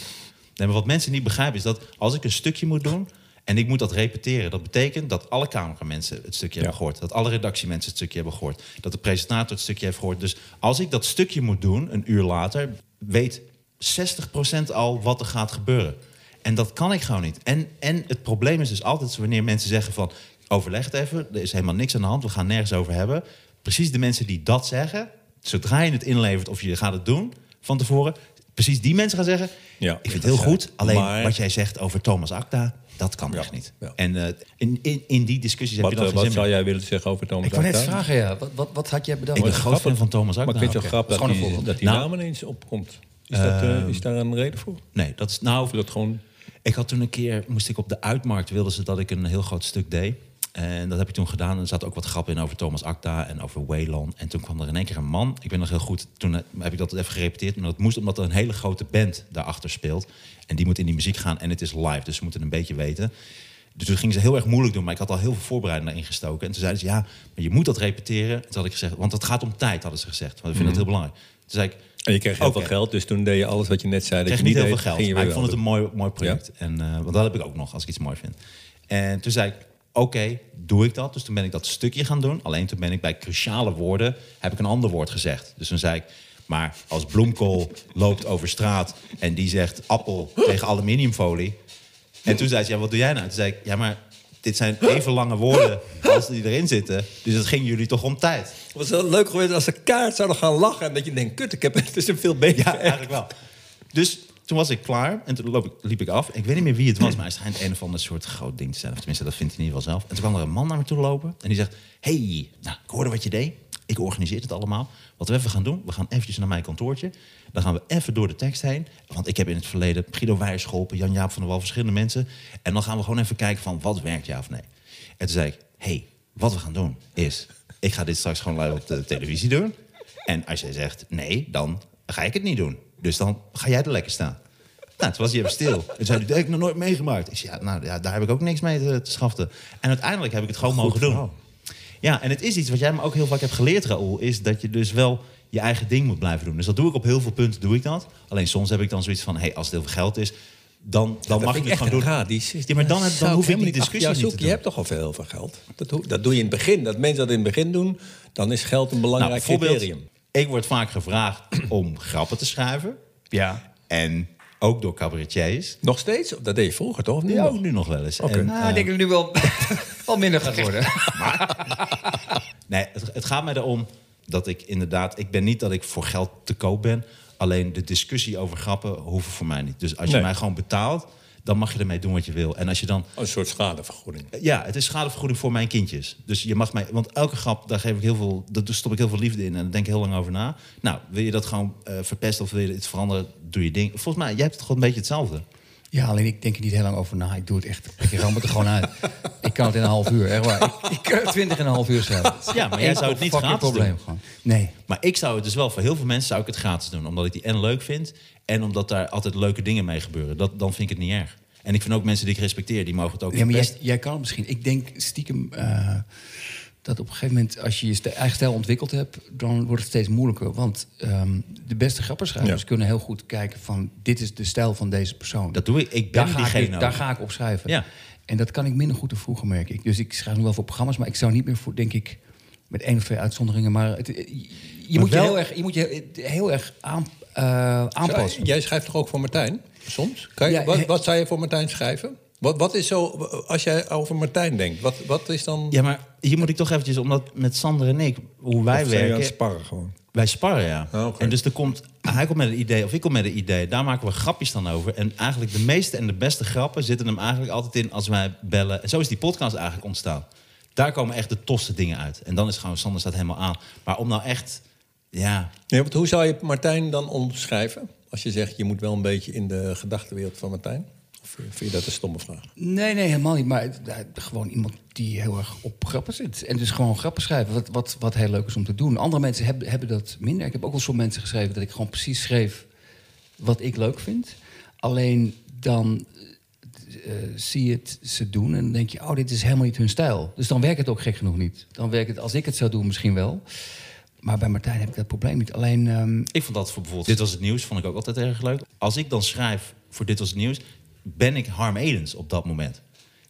Nee, maar wat mensen niet begrijpen is dat als ik een stukje moet doen... en ik moet dat repeteren, dat betekent dat alle cameramensen het stukje ja. hebben gehoord. Dat alle redactiemensen het stukje hebben gehoord. Dat de presentator het stukje heeft gehoord. Dus als ik dat stukje moet doen, een uur later... weet 60% al wat er gaat gebeuren. En dat kan ik gewoon niet. En, en het probleem is dus altijd wanneer mensen zeggen van... overleg het even, er is helemaal niks aan de hand, we gaan nergens over hebben. Precies de mensen die dat zeggen, zodra je het inlevert of je gaat het doen van tevoren... precies die mensen gaan zeggen, ja, ik vind het heel goed. Alleen maar... wat jij zegt over Thomas Acta, dat kan echt niet. Ja. En uh, in, in, in die discussies wat, heb je dan Wat zou jij willen zeggen over Thomas? Ik wil net vragen, ja. Wat, wat, wat had jij bedacht? Ik ben groot fan van Thomas Acta. Maar ik vind het wel grappig dat, die, dat die nou, naam ineens opkomt. Is, dat, uh, is daar een reden voor? Nee, dat is nou. Of dat gewoon... Ik had toen een keer, moest ik op de uitmarkt, wilden ze dat ik een heel groot stuk deed. En dat heb ik toen gedaan. En er zat ook wat grap in over Thomas Acta en over Wayland. En toen kwam er in één keer een man. Ik ben nog heel goed. Toen heb ik dat even gerepeteerd. Maar dat moest omdat er een hele grote band daarachter speelt. En die moet in die muziek gaan. En het is live, dus ze moeten een beetje weten. Dus toen gingen ze heel erg moeilijk doen. Maar ik had al heel veel voorbereiding daarin gestoken. En toen zeiden ze, ja, maar je moet dat repeteren. Toen had ik gezegd, want het gaat om tijd, hadden ze gezegd. Want we vinden mm. dat heel belangrijk. Toen zei ik, en je kreeg heel okay. veel geld, dus toen deed je alles wat je net zei. Dat je niet heel deed, veel geld, maar ik vond het een mooi, mooi project. Ja? En, uh, want dat heb ik ook nog, als ik iets mooi vind. En toen zei ik, oké, okay, doe ik dat? Dus toen ben ik dat stukje gaan doen. Alleen toen ben ik bij cruciale woorden, heb ik een ander woord gezegd. Dus toen zei ik, maar als bloemkool <laughs> loopt over straat... en die zegt appel <gasps> tegen aluminiumfolie... En toen zei ze, ja, wat doe jij nou? Toen zei ik, ja, maar dit zijn <gasps> even lange woorden als die erin zitten. Dus het ging jullie toch om tijd. Het was wel leuk geweest als ze kaart zouden gaan lachen... en dat je denkt, kut, ik heb, het is een veel beter. Ja, eigenlijk wel. Dus toen was ik klaar en toen ik, liep ik af. Ik weet niet meer wie het was, maar hij schijnt een of ander soort groot ding te zijn. Tenminste, dat vindt hij in ieder geval zelf. En toen kwam er een man naar me toe lopen en die zegt... hey, nou, ik hoorde wat je deed. Ik organiseer het allemaal. Wat we even gaan doen, we gaan eventjes naar mijn kantoortje. Dan gaan we even door de tekst heen. Want ik heb in het verleden Guido Wijers geholpen, Jan-Jaap van der Wal, verschillende mensen. En dan gaan we gewoon even kijken van wat werkt ja of nee. En toen zei ik, hey, wat we gaan doen is... ik ga dit straks gewoon live op de televisie doen. En als jij zegt nee, dan ga ik het niet doen. Dus dan ga jij er lekker staan. Nou, toen was hij even stil. En zei hij, dat heb ik nog nooit meegemaakt. Ik zei, ja, nou, ja, daar heb ik ook niks mee te, te schaften. En uiteindelijk heb ik het gewoon Goed mogen doen. Ja, en het is iets wat jij me ook heel vaak hebt geleerd, Raoul... is dat je dus wel je eigen ding moet blijven doen. Dus dat doe ik op heel veel punten, doe ik dat. Alleen soms heb ik dan zoiets van, hey, als het heel veel geld is... dan, dan mag ik het gewoon doen. Ja, maar dan, dan hoef ik die discussie niet te doen. Je hebt toch al veel veel geld? Dat, dat doe je in het begin. Dat mensen dat in het begin doen, dan is geld een belangrijk nou, criterium. Ik word vaak gevraagd <clears throat> om grappen te schrijven. Ja. En ook door cabaretiers. Nog steeds? Dat deed je vroeger toch? Nu ja, nog? nu nog wel eens. Okay. En, nou, uh, ik denk dat het nu wel, <laughs> wel minder gaat worden. <laughs> Maar, nee, het, het gaat mij erom dat ik inderdaad... Ik ben niet dat ik voor geld te koop ben. Alleen de discussie over grappen hoeven voor mij niet. Dus als je Nee. mij gewoon betaalt, dan mag je ermee doen wat je wil. En als je dan... Een soort schadevergoeding. Ja, het is schadevergoeding voor mijn kindjes. Dus je mag mij... Want elke grap, daar, geef ik heel veel, daar stop ik heel veel liefde in. En daar denk ik heel lang over na. Nou, wil je dat gewoon eh, verpesten of wil je iets veranderen? Doe je ding. Volgens mij, jij hebt het gewoon een beetje hetzelfde. Ja, alleen ik denk er niet heel lang over na. Ik doe het echt. Ik ram het er gewoon uit. <laughs> Ik kan het in een half uur, echt waar. Ik, ik kan het twintig en een half uur schrijven. Ja, maar jij zou het niet gratis probleem doen. gewoon. Nee. Maar ik zou het dus wel, voor heel veel mensen zou ik het gratis doen. Omdat ik die en leuk vind. En omdat daar altijd leuke dingen mee gebeuren. Dat, dan vind ik het niet erg. En ik vind ook mensen die ik respecteer, die mogen het ook Ja, maar jij, best... jij kan het misschien. Ik denk stiekem eh, dat op een gegeven moment, als je je eigen stijl ontwikkeld hebt, dan wordt het steeds moeilijker. Want ehm, de beste grappenschrijvers Ja. kunnen heel goed kijken van dit is de stijl van deze persoon. Dat doe ik. Ik ben daar, ga ik, diegene daar ook. ga ik op schrijven. Ja. En dat kan ik minder goed dan vroeger, merk ik. Dus ik schrijf nu wel voor programma's, maar ik zou niet meer voor, denk ik, Met één of twee uitzonderingen. Maar het, je, Maar moet je, heel erg, je moet je heel erg aan, eh, aanpassen. Jij schrijft toch ook voor Martijn? Soms? Kan je, Ja, wat, wat zou je voor Martijn schrijven? Wat, wat is zo, als jij over Martijn denkt, wat, wat is dan... Ja, maar hier moet ik toch eventjes, omdat met Sander en ik, hoe wij Of werken... sparren gewoon? Wij sparren, ja. Ah, oké. En dus er komt, hij komt met een idee, of ik kom met een idee. Daar maken we grapjes dan over. En eigenlijk de meeste en de beste grappen zitten hem eigenlijk altijd in als wij bellen. En zo is die podcast eigenlijk ontstaan. Daar komen echt de tofste dingen uit. En dan is gewoon, Sander staat helemaal aan. Maar om nou echt, ja... Nee, want hoe zou je Martijn dan omschrijven? Als je zegt, je moet wel een beetje in de gedachtenwereld van Martijn? Of vind je dat een stomme vraag? Nee, nee, helemaal niet. Maar gewoon iemand die heel erg op grappen zit. En dus gewoon grappen schrijven, wat, wat, wat heel leuk is om te doen. Andere mensen hebben, hebben dat minder. Ik heb ook wel zo'n mensen geschreven dat ik gewoon precies schreef wat ik leuk vind. Alleen dan eh, zie je het ze doen en dan denk je, oh, dit is helemaal niet hun stijl. Dus dan werkt het ook gek genoeg niet. Dan werkt het, als ik het zou doen, misschien wel. Maar bij Martijn heb ik dat probleem niet. Alleen, ehm, Ik vond dat voor bijvoorbeeld Dit Was Het Nieuws, vond ik ook altijd erg leuk. Als ik dan schrijf voor Dit Was Het Nieuws, ben ik Harm Edens op dat moment.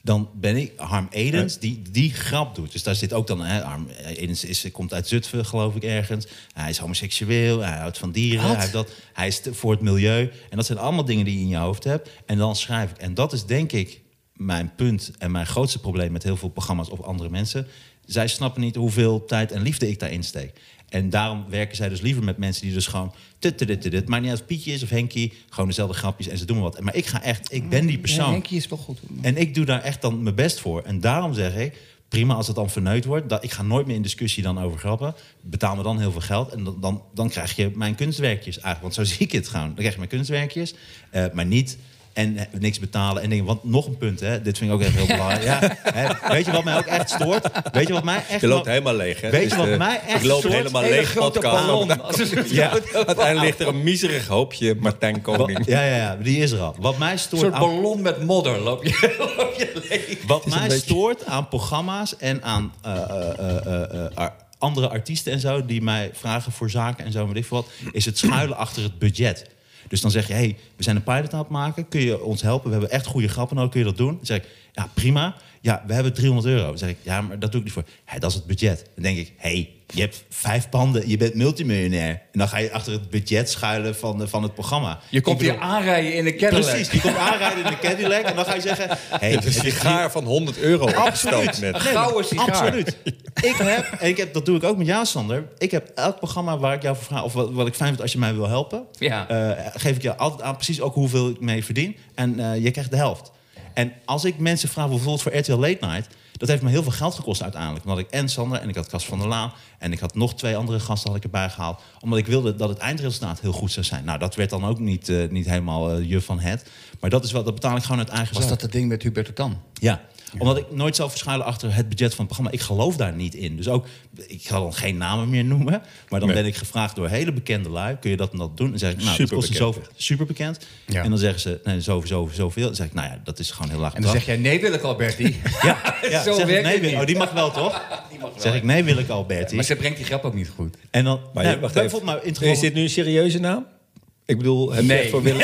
Dan ben ik Harm Edens die die grap doet. Dus daar zit ook dan... Hè, Harm Edens is, komt uit Zutphen, geloof ik, ergens. Hij is homoseksueel, hij houdt van dieren. Wat? Hij, heeft dat, hij is voor het milieu. En dat zijn allemaal dingen die je in je hoofd hebt. En dan schrijf ik. En dat is denk ik mijn punt en mijn grootste probleem... met heel veel programma's of andere mensen. Zij snappen niet hoeveel tijd en liefde ik daarin steek. En daarom werken zij dus liever met mensen die dus gewoon... Tut, tut, tut, tut, tut. Maakt niet uit of Pietje is of Henkie. Gewoon dezelfde grapjes en ze doen maar wat. Maar ik ga echt... Ik ben die ja, persoon. Henkie is wel goed. En ik doe daar echt dan mijn best voor. En daarom zeg ik, prima als het dan verneukt wordt. Dat, ik ga nooit meer in discussie dan over grappen. Betaal me dan heel veel geld. En dan, dan, dan krijg je mijn kunstwerkjes eigenlijk. Want zo <laughs> zie ik het gewoon. Dan krijg je mijn kunstwerkjes. eh, maar niet... En eh, niks betalen en dingen. Want nog een punt, hè, dit vind ik ook echt heel <laughs> belangrijk. Ja, hè, weet je wat mij ook echt stoort? Weet je wat mij echt... Je loopt helemaal leeg, hè? Weet je Dus wat de- mij echt Ik loop stoort? helemaal Hele leeg grote podcast. een <laughs> <laughs> Ja. Uiteindelijk ligt er een miserig hoopje Martijn Koning. Ja, ja, ja, die is er al. Wat mij Een stoort soort aan ballon met modder loop je, loop je leeg. Wat een mij beetje- stoort aan programma's en aan eh, eh, eh, eh, eh, andere artiesten en zo... die mij vragen voor zaken en zo, weet ik veel wat... is het schuilen achter het budget. Dus dan zeg je, hey, we zijn een pilot aan het maken. Kun je ons helpen? We hebben echt goede grappen nodig. Kun je dat doen? Dan zeg ik, ja, prima. Ja, we hebben 300 euro. Dan zeg ik, ja, maar dat doe ik niet voor. Hé, dat is het budget. Dan denk ik, hey, je hebt vijf panden. Je bent multimiljonair. En dan ga je achter het budget schuilen van, de- van het programma. Je komt bedoel- hier aanrijden in de Cadillac. Precies, je komt aanrijden in de Cadillac. En dan ga je zeggen, <laughs> hey, een sigaar van 100 euro opgestookt net. Een gouden sigaar. Absoluut. Ik heb, en ik heb, dat doe ik ook met jou, Sander. Ik heb elk programma waar ik jou voor vraag, of wat, wat ik fijn vind als je mij wil helpen, Ja. eh, geef ik je altijd aan precies ook hoeveel ik mee verdien. En eh, je krijgt de helft. En als ik mensen vraag, bijvoorbeeld voor RTL Late Night, dat heeft me heel veel geld gekost uiteindelijk. Omdat ik en Sander en ik had Cas van der Laan en ik had nog twee andere gasten had ik erbij gehaald. Omdat ik wilde dat het eindresultaat heel goed zou zijn. Nou, dat werd dan ook niet, eh, niet helemaal eh je van het. Maar dat is wel, dat betaal ik gewoon uit eigen Was zak. dat het ding met Hubert Tan? Ja, omdat ik nooit zou verschuilen achter het budget van het programma. Ik geloof daar niet in. Dus ook, ik ga dan geen namen meer noemen. Maar dan Nee. ben ik gevraagd door hele bekende lui. Kun je dat en dat doen? En zeg ik, nou, dat kost Superbekend. zoveel. Super bekend. Ja. En dan zeggen ze, nee, zoveel, zoveel, zoveel. Dan zeg ik, nou ja, dat is gewoon heel laag En dan zeg jij, nee wil ik Alberti. <laughs> Ja, <laughs> ja Zo zeg ik, werkt nee, wil- niet. Oh, die mag wel, toch? <laughs> Zeg ik, nee, wil ik Alberti. maar ze brengt die grap ook niet goed. En dan, Maar nee, wacht even. maar in het Is dit nu een serieuze naam? Ik bedoel, heb je Nee. echt voor Willem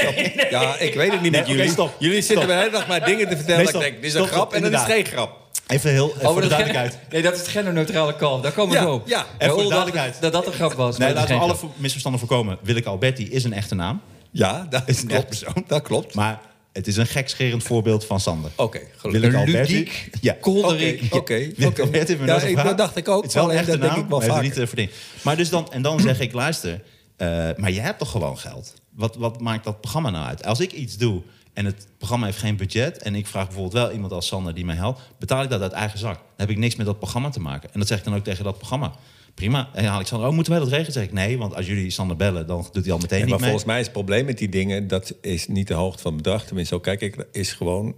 Ja, ik weet het niet Nee, met jullie. stop. Jullie zitten de hele dag maar dingen te vertellen. Ik denk, dit is een Stop, grap en dat is geen grap. Even heel, even voor de duidelijkheid. Nee, dat is het genderneutrale kalf. Daar komen we Ja, zo op. ja. En voor de duidelijkheid. Dat dat een grap was. Nee, laten we alle misverstanden voorkomen. Willeke Alberti is een echte naam. Ja, dat Is een echt klopt. persoon. Dat klopt. Maar het is een gekscherend voorbeeld van Sander. Oké, gelukkig. Willeke Een Alberti. ludiek, Ja. kolderik. Oké. Alberti me Ja, ik- dat dacht ik ook. Het is wel een dat denk naam, ik wel maar heeft vaker. niet eh. Maar, dus dan, en dan zeg ik, luister, eh, maar je hebt toch gewoon geld? Wat, wat maakt dat programma nou uit? Als ik iets doe en het programma heeft geen budget... en ik vraag bijvoorbeeld wel iemand als Sander die mij helpt... betaal ik dat uit eigen zak. Dan heb ik niks met dat programma te maken. En dat zeg ik dan ook tegen dat programma. Prima. En Alexander, oh, moeten wij dat regelen? zeg ik, nee, want als jullie Sander bellen... dan doet hij al meteen Ja, niet maar mee. volgens mij is het probleem met die dingen... dat is niet de hoogte van het bedrag. Tenminste, zo kijk ik, is gewoon...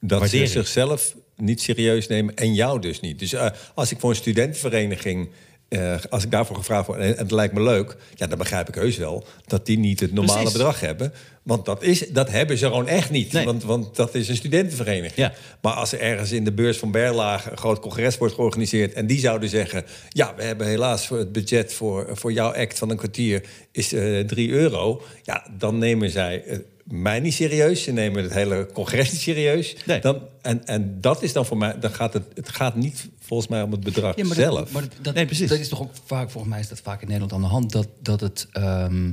dat Waardering. ze zichzelf niet serieus nemen en jou dus niet. Dus eh, als ik voor een studentenvereniging... eh, als ik daarvoor gevraagd word en het lijkt me leuk... ja, dan begrijp ik heus wel dat die niet het normale Precies. bedrag hebben. Want dat, is, dat hebben ze gewoon echt niet. Nee. Want, want dat is een studentenvereniging. Ja. Maar als er ergens in de beurs van Berlage een groot congres wordt georganiseerd... en die zouden zeggen... ja, we hebben helaas voor het budget voor, voor jouw act van een kwartier... is eh 3 euro. Ja, dan nemen zij... eh, mij niet serieus. Ze nemen het hele congres niet serieus. Nee. Dan, en, en dat is dan voor mij... Dan gaat het, het gaat niet volgens mij om het bedrag Ja, maar zelf. Dat, maar dat, Nee, precies. dat is toch ook vaak, volgens mij is dat vaak in Nederland aan de hand, dat, dat het ehm,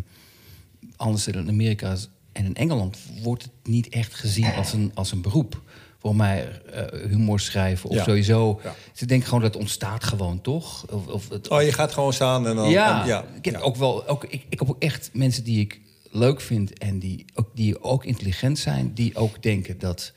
anders dan in Amerika en in Engeland wordt het niet echt gezien als een, als een beroep. Voor mij eh, humor schrijven of Ja. sowieso. Ja. Ze denken gewoon dat het ontstaat gewoon, toch? Of, of, het- oh, je gaat gewoon staan en dan... ja, en- ja. ik heb ook wel. Ook, ik, ik heb ook echt mensen die ik leuk vind en die ook, die ook intelligent zijn, die ook denken dat.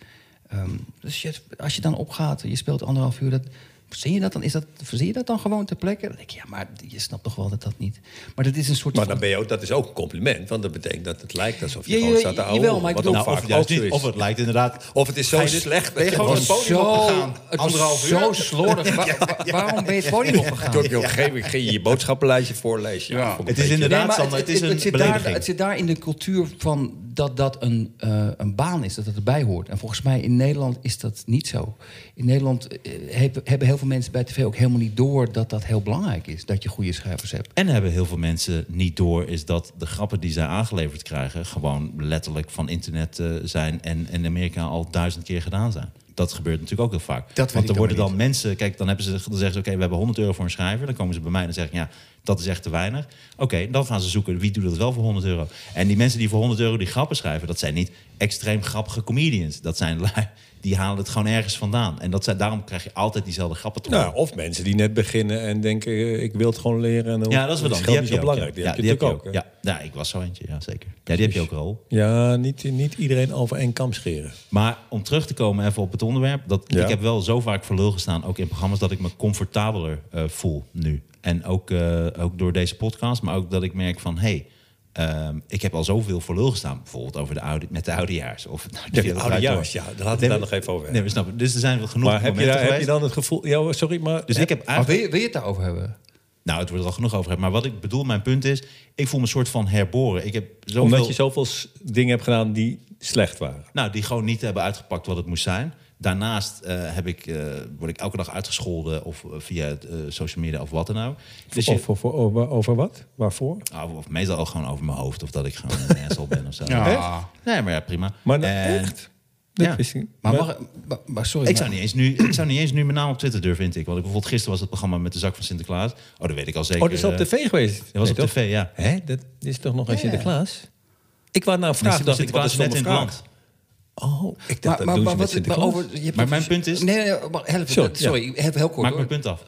ehm, dus je, als je dan opgaat, je speelt anderhalf uur, dat, verzin je dat dan? Is dat, verzin je dat dan gewoon ter plekke? Dan denk ik, ja, maar je snapt toch wel dat dat niet. Maar dat is een soort. Maar van- dan ben je ook, dat is ook een compliment. Want dat betekent dat het lijkt alsof je Ja, gewoon staat te ouwen. maar ik Wat bedoel- ook Nou, vaak of, juist ook zo niet, is. of het lijkt inderdaad... Of het is zo slecht ben je gewoon het podium opgegaan? het Anderhalf was uur? zo slordig. <laughs> Wa- wa- waarom ben je het podium opgegaan? Door je op een gegeven moment ging je je boodschappenlijstje voorlezen. Het is inderdaad, het is belediging. het zit daar in de cultuur van dat dat een, eh, een baan is, dat het erbij hoort. En volgens mij in Nederland is dat niet zo. In Nederland eh, heb- hebben heel veel mensen bij tv ook helemaal niet door dat dat heel belangrijk is, dat je goede schrijvers hebt. En hebben heel veel mensen niet door, is dat de grappen die zij aangeleverd krijgen, gewoon letterlijk van internet eh, zijn en in Amerika al duizend keer gedaan zijn. Dat gebeurt natuurlijk ook heel vaak. Want er dan worden dan mensen, kijk, dan, hebben ze, dan zeggen ze: Oké, we hebben 100 euro voor een schrijver. Dan komen ze bij mij en zeggen: Ja, dat is echt te weinig. Oké, dan gaan ze zoeken wie doet dat wel voor 100 euro. En die mensen die voor 100 euro die grappen schrijven, dat zijn niet extreem grappige comedians. Dat zijn <laughs> die halen het gewoon ergens vandaan. En dat zijn, daarom krijg je altijd diezelfde grappen te horen. Nou, of mensen die net beginnen en denken, eh, ik wil het gewoon leren. En dan Ja, dat is wel dan. Die heb je belangrijk. Ja, Die heb je die heb ook. Ja, ja, ik was zo eentje, ja zeker. Ja, die heb je ook rol. Ja, niet, niet iedereen over één kam scheren. Maar om terug te komen even op het onderwerp. Dat, Ja. Ik heb wel zo vaak voor lul gestaan, ook in programma's, dat ik me comfortabeler eh, voel nu. En ook, eh, ook door deze podcast, maar ook dat ik merk van... Hey, ehm, ik heb al zoveel voor lul gestaan. Bijvoorbeeld over de oude, met de oudejaars. Of nou, de de oudejaars, ja, daar laten we daar nog even over Nee, hebben. we snappen. Dus er zijn wel genoeg Maar heb je, daar, heb je dan het gevoel... Ja, sorry, maar... Dus ik heb Maar eigenlijk... wil je, wil je het daarover hebben? Nou, het wordt er al genoeg over. hebben. Maar wat ik bedoel, mijn punt is... Ik voel me een soort van herboren. Ik heb zoveel... Omdat je zoveel dingen hebt gedaan die slecht waren. Nou, die gewoon niet hebben uitgepakt wat het moest zijn. Daarnaast eh, heb ik, eh, word ik elke dag uitgescholden of eh, via het, eh, social media of wat dan ook. Dus je, of- over, over wat? Waarvoor? of, of meestal ook gewoon over mijn hoofd of dat ik gewoon een <laughs> asshole ben of zo. Ja. Nee, maar ja, prima. Maar nou, En echt? Dat ja. wist ik. Maar, mag, maar, maar sorry. Ik maar- zou, niet eens nu, <clears throat> ik zou niet eens nu mijn naam op Twitter durven intikken. Want ik, bijvoorbeeld gisteren was het programma met de zak van Sinterklaas. Oh, dat weet ik al zeker. Oh, dat is op tv geweest? Dat was Nee, op toch? tv, ja. Hè? Dat is toch nog een Ja. Sinterklaas? Ik wou Nee, vraag. dacht ik, wat is net net in het land. Oh, ik dacht Maar, dat maar, doen maar, ze met wat, maar, over, je mijn punt is- Nee, nee, nee, maar help, Sorry, sorry, ja. heel, heel kort Maak mijn punt af.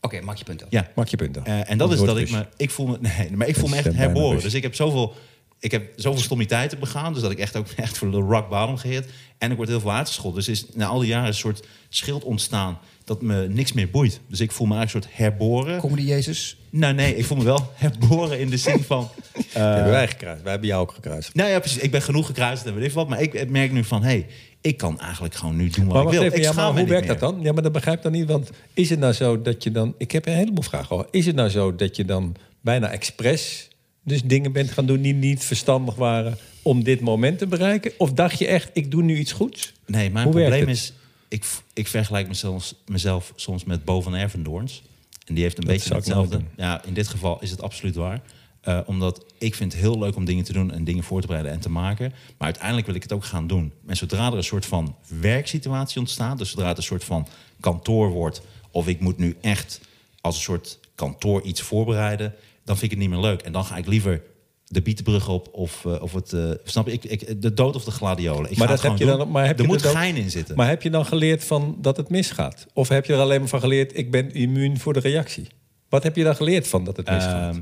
Oké, maak je punt af. Ja. Maak je punt af. Eh, en dat is dat ik het me, ik voel me, <laughs> nee, maar ik voel me echt herboren. Dus ik heb zoveel, ik heb zoveel stommiteiten begaan, dus dat ik echt ook <laughs> echt voor de rock bottom geheerd. En ik word heel veel uitgescholden. Dus is na al die jaren een soort schild ontstaan dat me niks meer boeit. Dus ik voel me eigenlijk een soort herboren. Comedy Jezus. Nou nee, ik voel me wel <laughs> herboren in de zin van. <laughs> Die hebben wij gekruist. Wij hebben jou ook gekruist. Nou ja, precies. Ik ben genoeg gekruist en weet ik wat. Maar ik merk nu van, hé, hey, ik kan eigenlijk gewoon nu doen wat Maar ik wil. even, ik ja, maar hoe werkt dat dan? Ja, maar dat begrijp ik dan niet. Want is het nou zo dat je dan... Ik heb een heleboel vragen hoor. Is het nou zo dat je dan bijna expres... dus dingen bent gaan doen die niet verstandig waren... om dit moment te bereiken? Of dacht je echt, ik doe nu iets goeds? Nee, mijn Hoe probleem is, ik, ik vergelijk mezelf, mezelf soms met Bo van Ervendoorns. En die heeft een Dat beetje hetzelfde. Ja, in dit geval is het absoluut waar. Eh, omdat ik vind het heel leuk om dingen te doen en dingen voor te bereiden en te maken. Maar uiteindelijk wil ik het ook gaan doen. En zodra er een soort van werksituatie ontstaat, dus zodra het een soort van kantoor wordt, of ik moet nu echt als een soort kantoor iets voorbereiden, dan vind ik het niet meer leuk. En dan ga ik liever de Bietenbrug op of, eh, of het, eh, snap je, ik, ik, de dood of de gladiolen. Ik Maar dat heb je dan- maar heb er je moet gein in zitten. Maar heb je dan geleerd van dat het misgaat? Of heb je er alleen maar van geleerd... ik ben immuun voor de reactie? Wat heb je dan geleerd van dat het misgaat? Ehm,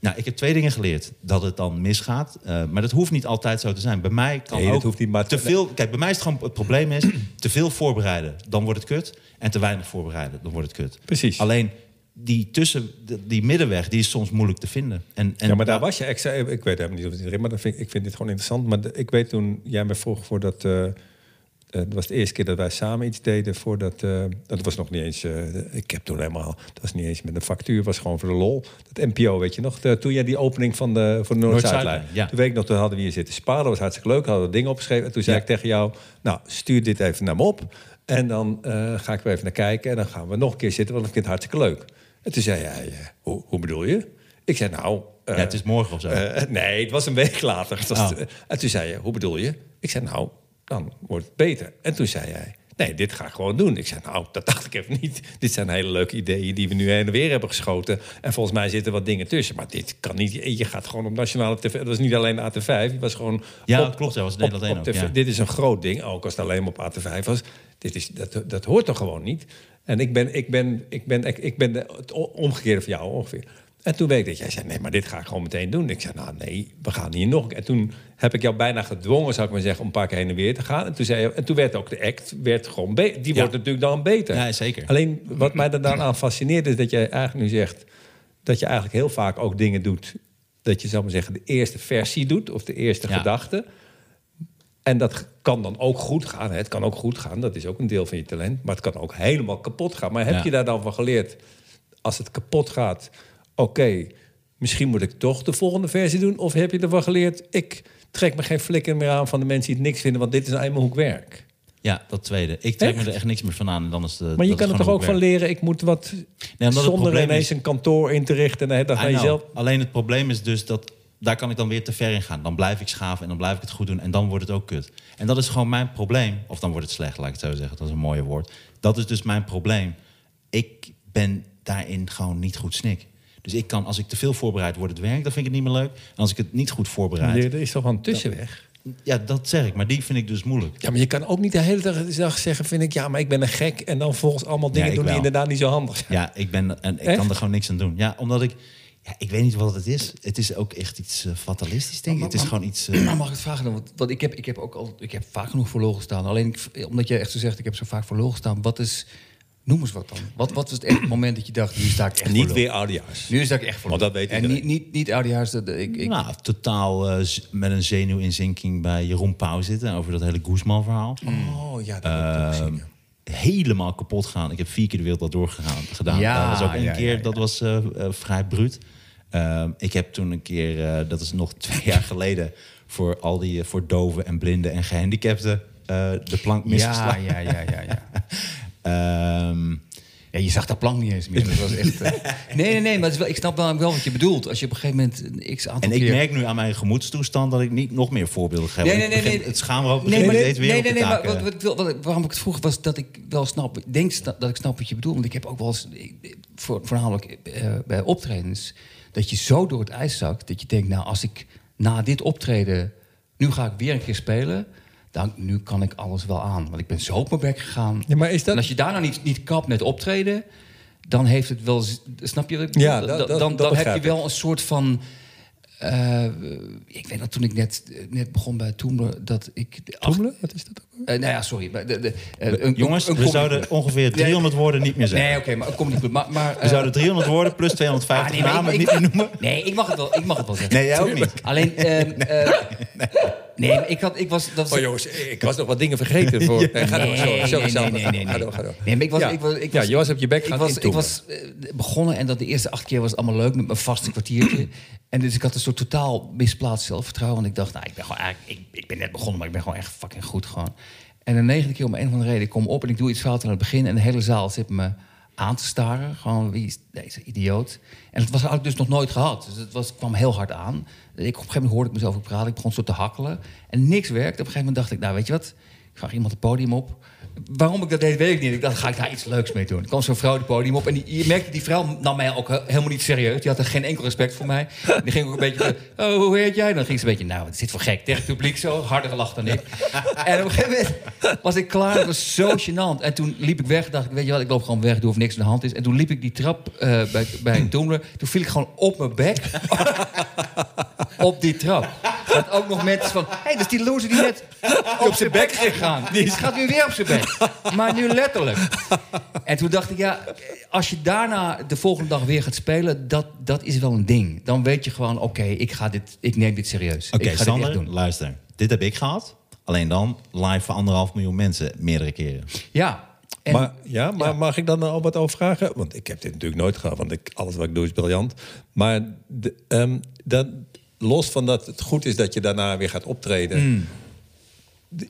nou, ik heb twee dingen geleerd. Dat het dan misgaat. eh, maar dat hoeft niet altijd zo te zijn. Bij mij kan Nee, dat ook hoeft niet, maar- te veel... Kijk, bij mij is het gewoon... Het probleem is, <clears throat> te veel voorbereiden, dan wordt het kut. En te weinig voorbereiden, dan wordt het kut. Precies. Alleen, die tussen... Die, middenweg, die is soms moeilijk te vinden. En, en ja, maar daar was je extra. Ik weet helemaal niet of het erin, maar dat vind, ik- ik vind dit gewoon interessant. Maar ik weet toen jij me vroeg voor dat. eh, eh, dat was de eerste keer dat wij samen iets deden voordat. eh dat was nog niet eens. ik heb toen helemaal. Dat was niet eens met een factuur, was gewoon voor de lol. Dat NPO, weet je nog? De- toen jij die opening van de, van de Noord-Zuidlijn. Ja. Toen weet ik nog, toen hadden we hier zitten sparen. Dat was hartstikke leuk. Hadden we dingen opgeschreven. En toen zei Ja. ik tegen jou. Nou, stuur dit even naar me op. En dan ga ik er even naar kijken. En dan gaan we nog een keer zitten, want ik vind het hartstikke leuk. En toen zei jij, eh, hoe, hoe bedoel je? Ik zei, nou, eh, Ja, het is morgen of zo. eh, nee, het was een week later. Het was- Oh. En toen zei je, hoe bedoel je? Ik zei, nou, dan wordt het beter. En toen zei hij, nee, dit ga ik gewoon doen. Ik zei, nou, dat dacht ik even niet. <laughs> Dit zijn hele leuke ideeën die we nu heen en weer hebben geschoten. En volgens mij zitten wat dingen tussen. Maar dit kan niet. Je gaat gewoon op nationale tv. Dat was niet alleen AT5. Het was gewoon... Ja, op- klopt, ja, was Nederland op tv. ja. Dit is een groot ding, ook als het alleen maar op AT5 was. Dit is, dat, dat hoort toch gewoon niet? En ik ben, ik ben, ik ben, ik, ik ben de, het omgekeerde van jou ongeveer. En toen weet ik dat jij zei, nee, maar dit ga ik gewoon meteen doen. Ik zei, nou nee, we gaan hier nog. En toen heb ik jou bijna gedwongen, zou ik maar zeggen, om een paar keer heen en weer te gaan. En toen, zei en toen werd ook de act, werd gewoon be- die Ja. wordt natuurlijk dan beter. Ja, zeker. Alleen wat mij er dan aan fascineert is dat jij eigenlijk nu zegt... dat je eigenlijk heel vaak ook dingen doet... dat je, zou maar zeggen, de eerste versie doet of de eerste Ja. gedachte... En dat kan dan ook goed gaan. Het kan ook goed gaan, dat is ook een deel van je talent. Maar het kan ook helemaal kapot gaan. Maar heb Ja. je daar dan van geleerd... als het kapot gaat, oké... misschien moet ik toch de volgende versie doen? Of heb je ervan geleerd... ik trek me geen flikker meer aan van de mensen die het niks vinden... want dit is nou eenmaal hoe ik werk. Ja, dat tweede. Ik trek Echt? me er echt niks meer van aan. Dan is de, Maar je dat kan er toch ook van leren... ik moet wat het zonder ineens is- een kantoor in te richten... en naar know. jezelf... Alleen het probleem is dus dat daar kan ik dan weer te ver in gaan. Dan blijf ik schaven en dan blijf ik het goed doen en dan wordt het ook kut. En dat is gewoon mijn probleem. Of dan wordt het slecht, laat ik het zo zeggen. Dat is een mooie woord. Dat is dus mijn probleem. Ik ben daarin gewoon niet goed snik. Dus ik kan, als ik te veel voorbereid wordt het werk, dan vind ik het niet meer leuk. En als ik het niet goed voorbereid, Er is toch wel een tussenweg? ja, dat zeg ik. Maar die vind ik dus moeilijk. Ja, maar je kan ook niet de hele dag- zeggen, vind ik... ja, maar ik ben een gek... en dan volgens allemaal dingen ik doen die inderdaad niet zo handig zijn. Ja, ik ben en ik Echt? kan er gewoon niks aan doen. Ja, omdat ik, ja, ik weet niet wat het is. Het is ook echt iets eh, fatalistisch, denk ik. Het is gewoon iets. eh, Maar mag ik het vragen dan? Want, want ik, heb, ik heb ook al, ik heb vaak genoeg voor lul gestaan. Alleen ik, omdat jij echt zo zegt, ik heb zo vaak voor lul gestaan. Wat is, noem eens wat dan. Wat, wat was het echt moment dat je dacht, nu sta ik echt niet weer oudejaars. Nu sta ik echt voor Want dat weet En iedereen. niet, niet, niet oudejaars. dat- Ik, ik, nou, totaal eh, met een zenuwinzinking bij Jeroen Pauw zitten over dat hele Guzman-verhaal. Oh, ja, dat heb ik ook gezien, ja. Helemaal kapot gaan. Ik heb vier keer de wereld al doorgegaan gedaan. Ja, dat was ook ja, keer, ja, dat was eh, eh, vrij bruut. Ik heb toen een keer, eh, dat is nog <laughs> twee jaar geleden, voor al die eh, voor doven en blinden en gehandicapten eh, de plank misgeslagen. ja, ja, ja, ja. <laughs> Ehm, Ja, je zag dat plank niet eens meer. Dat was echt, eh, <laughs> nee, nee, nee, maar wel, ik snap wel, wel wat je bedoelt. Als je op een gegeven moment een x aantal En ik keer... merk nu aan mijn gemoedstoestand dat ik niet nog meer voorbeelden geef. Nee, Ik nee, nee, begin- nee. Het schaamrood Nee, begint maar, steeds weer nee, nee, nee, maar wat, wat, waarom ik het vroeg was dat ik wel snap, ik denk dat ik snap wat je bedoelt. Want ik heb ook wel eens, voor, voornamelijk eh, bij optredens, dat je zo door het ijs zakt dat je denkt, nou, als ik na dit optreden, nu ga ik weer een keer spelen, dan nu kan ik alles wel aan. Want ik ben zo op mijn bek gegaan. Ja, maar is dat- En als je daarna niet, niet kapt met optreden, dan heeft het wel, snap je? wat ik bedoel? Ja, dat- dan dat- dan, heb je wel een soort van. eh, ik weet dat toen ik net, net begon bij Toemler, dat ik. Toemelen? Wat is dat ook? Eh, nou ja, sorry. maar De, de, eh, een- Jongens, een we zouden ongeveer 300 woorden niet meer zeggen. Nee, oké, maar een comedy club. Maar, maar, We eh, zouden 300 woorden plus 250 ah, nee, maar namen ik- niet ik- meer noemen. Nee, ik mag het wel, ik mag het wel zeggen. Nee, jij ook niet. Alleen, <laughs> ehm, eh, nee, maar ik had, ik was, dat was, Oh jongens, ik was nog wat dingen vergeten. <laughs> Voor... Nee, ga door, Nee, sorry, sorry, nee, Sander. nee, nee, nee, Ga door, ga door. Nee, maar ik was, Ja. ik was, ik Ja, was, je bek ik gaan was, ik was begonnen en dat de eerste acht keer was het allemaal leuk met mijn vaste kwartiertje. <clears throat> En dus ik had een soort totaal misplaatst zelfvertrouwen. Want ik dacht, nou, ik ben gewoon eigenlijk, ik, ik ben net begonnen, maar ik ben gewoon echt fucking goed gewoon. En de negende keer om een of andere reden, ik kom op en ik doe iets fout aan het begin. En de hele zaal zit me aan te staren. Gewoon, wie is deze idioot? En het was had ik dus nog nooit gehad. Dus het was, kwam heel hard aan. Ik, op een gegeven moment hoorde ik mezelf ook praten. Ik begon zo te hakkelen. En niks werkte. Op een gegeven moment dacht ik, nou weet je wat? Ik vraag iemand het podium op. Waarom ik dat deed, weet ik niet. Ik dacht, ga ik daar iets leuks mee doen. Er kwam zo'n vrouw het podium op. En die, je merkte, die vrouw nam mij ook he- helemaal niet serieus. Die had er geen enkel respect voor mij. Die ging ook een beetje, oh, hoe heet jij? Dan ging ze een beetje, nou, wat is dit voor gek? Tegen het publiek zo, harder gelachen dan ik. En op een gegeven moment was ik klaar. Het was zo gênant. En toen liep ik weg. Dacht ik, weet je wat, ik loop gewoon weg. Doe of niks aan de hand is. En toen liep ik die trap eh, bij, bij Toemler. Toen viel ik gewoon op mijn bek. <laughs> op die trap. Dat ook nog mensen van... Hé, hey, dat is die loser die net op zijn bek is gegaan. Die gaat nu weer op zijn bek. <laughs> Maar nu letterlijk. En toen dacht ik, ja, als je daarna de volgende dag weer gaat spelen... dat, dat is wel een ding. Dan weet je gewoon, oké, ik ga dit, ik neem dit serieus. Oké, ik ga dit Sander, doen. luister. Dit heb ik gehad. Alleen dan live voor anderhalf miljoen mensen meerdere keren. Ja. En, maar, ja, maar mag ik dan al wat over vragen? Want ik heb dit natuurlijk nooit gehad, want ik, alles wat ik doe is briljant. Maar de, ehm, dat, los van dat het goed is dat je daarna weer gaat optreden... Hmm.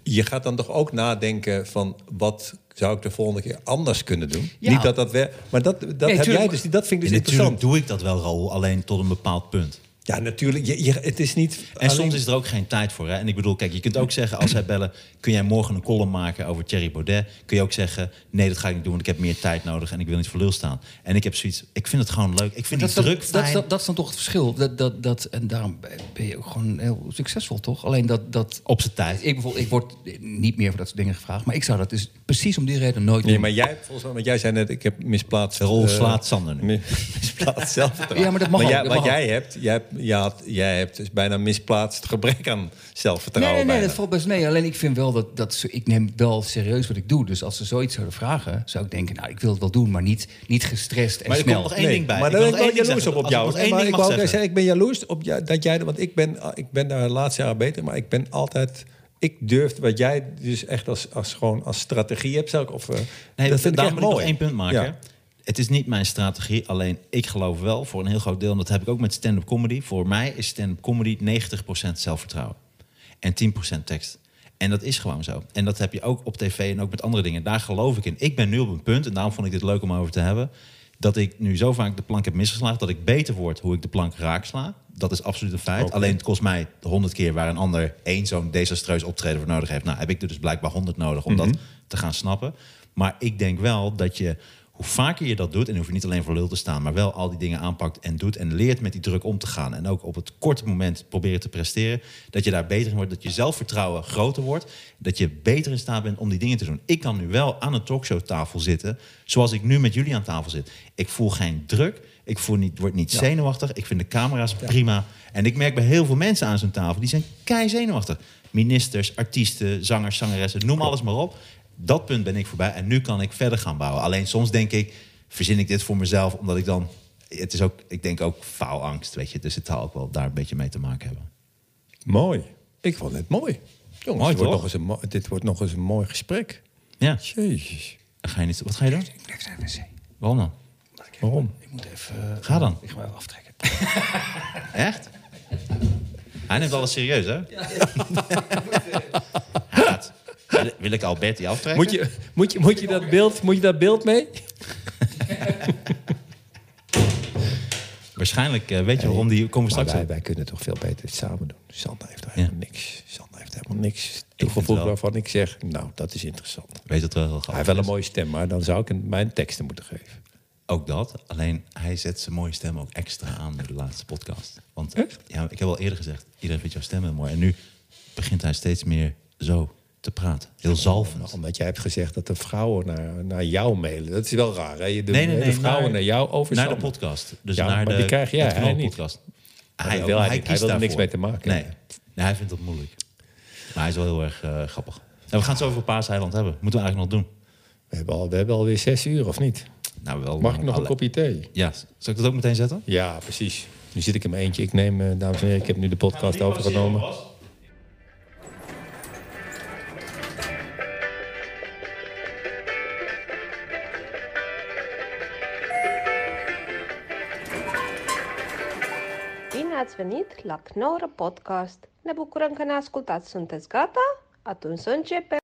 Je gaat dan toch ook nadenken van... wat zou ik de volgende keer anders kunnen doen? Ja. Niet dat dat werkt, maar dat, dat, heb jij dus, dat vind ik En dus natuurlijk interessant. doe ik dat wel, Raoul, alleen tot een bepaald punt. Ja, natuurlijk. Je, je- het is niet. En alleen- soms is er ook geen tijd voor. Hè? En ik bedoel, kijk, je kunt ook zeggen als zij bellen... kun jij morgen een column maken over Thierry Baudet? Kun je ook zeggen, nee, dat ga ik niet doen... want ik heb meer tijd nodig en ik wil niet voor lul staan. En ik heb zoiets, ik vind het gewoon leuk. Ik vind Dat, die is druk dan- dat, dan- dat is dan toch het verschil. Dat, dat, dat, en daarom ben je ook gewoon heel succesvol, toch? Alleen dat... dat Op zijn tijd. Ik, bijvoorbeeld, ik word niet meer voor dat soort dingen gevraagd. Maar ik zou dat dus precies om die reden nooit Nee, doen. maar jij, volgens mij, want jij zei net, ik heb misplaatst. De rol eh, slaat Sander nu. mi- <laughs> misplaatst zelfvertrouwen. Ja, maar dat mag ook, jij, dat wat mag jij hebt, jij hebt, jij, had, jij hebt dus bijna misplaatst gebrek aan Nee, zelfvertrouwen. nee, nee, bijna. dat valt best mee. Alleen ik vind wel dat, dat ze, ik neem wel serieus wat ik doe. Dus als ze zoiets zouden vragen, zou ik denken, nou, ik wil het wel doen, maar niet, niet gestrest en Maar er snel. komt nog één Nee, ding bij. Maar daar wil ben ik wel één ding jaloers op zeggen. op jou. ik Nee, wou zeggen. zeggen, ik ben jaloers op jou, dat jij... Want ik ben, ik ben daar de laatste jaren beter, maar ik ben altijd... Ik durf wat jij dus echt als, als, gewoon als strategie hebt, zou ik... Of, eh, Nee, dat vind ik echt mooi. nog één punt maken. Ja. Het is niet mijn strategie, alleen ik geloof wel voor een heel groot deel... en dat heb ik ook met stand-up comedy. Voor mij is stand-up comedy 90% zelfvertrouwen. En 10% tekst. En dat is gewoon zo. En dat heb je ook op tv en ook met andere dingen. Daar geloof ik in. Ik ben nu op een punt, en daarom vond ik dit leuk om over te hebben... dat ik nu zo vaak de plank heb misgeslagen... dat ik beter word hoe ik de plank raaksla. Dat is absoluut een feit. Alleen het kost mij de honderd keer... waar een ander één zo'n desastreus optreden voor nodig heeft. Nou, heb ik er dus blijkbaar honderd nodig om dat te gaan snappen. Maar ik denk wel dat je... Hoe vaker je dat doet, en hoef je niet alleen voor lul te staan, maar wel al die dingen aanpakt en doet en leert met die druk om te gaan. En ook op het korte moment proberen te presteren, dat je daar beter in wordt, dat je zelfvertrouwen groter wordt, dat je beter in staat bent om die dingen te doen. Ik kan nu wel aan een talkshowtafel zitten, zoals ik nu met jullie aan tafel zit. Ik voel geen druk, ik voel niet, word niet zenuwachtig, ik vind de camera's prima. En ik merk bij heel veel mensen aan zo'n tafel, die zijn kei zenuwachtig. Ministers, artiesten, zangers, zangeressen, noem alles maar op. Dat punt ben ik voorbij en nu kan ik verder gaan bouwen. Alleen soms denk ik, verzin ik dit voor mezelf, omdat ik dan... Het is ook, ik denk ook faalangst, weet je. Dus het zal ook wel daar een beetje mee te maken hebben. Mooi. Ik vond het mooi. Jongens, Mooi, dit, wordt toch? nog eens een, dit wordt nog eens een mooi gesprek. Ja, Jezus. ga je niet, wat ga je doen? Ik blijf naar de wc. Waarom dan? Waarom? Ik moet even... eh, Ga dan. Ik ga even aftrekken. <laughs> Echt? Hij neemt alles serieus, hè? Gaat, <laughs> wil- wil ik Alberti aftrekken? Moet je, moet, je, moet, je dat beeld, moet je dat beeld mee? <laughs> Waarschijnlijk eh, weet je waarom die... Komen straks wij, wij kunnen toch veel beter samen doen. Sander heeft Ja. helemaal niks. Sander heeft helemaal niks toegevoegd waarvan ik zeg... nou, dat is interessant. Weet het wel heel Hij heeft wel een mooie stem, maar dan zou ik hem mijn teksten moeten geven. Ook dat. Alleen hij zet zijn mooie stem ook extra aan in de laatste podcast. Want Echt? ja, ik heb al eerder gezegd, iedereen vindt jouw stem heel mooi. En nu begint hij steeds meer zo te praten. Heel zalvend. Omdat jij hebt gezegd dat de vrouwen naar, naar jou mailen. Dat is wel raar, hè? Je doet Nee, nee, de vrouwen naar, naar- jou over Naar de podcast. Dus Ja, naar maar de, die krijg jij, de hij niet. podcast. Hij, wil hij wil er niks mee te maken Nee. nee, hij vindt dat moeilijk. Maar hij is wel heel erg eh, grappig. En we gaan het zo over Paaseiland hebben. Moeten we eigenlijk nog doen. We hebben, al, we hebben alweer zes uur, of niet? Nou, wel, Mag ik nog een kopje thee? Ja, zal ik dat ook meteen zetten? Ja, precies. Nu zit ik in mijn eentje. Ik neem, eh, dames en heren, ik heb nu de podcast overgenomen. Venit la Knorr Podcast! Ne bucurăm că ne ascultați! Sunteți gata? Atunci să începem!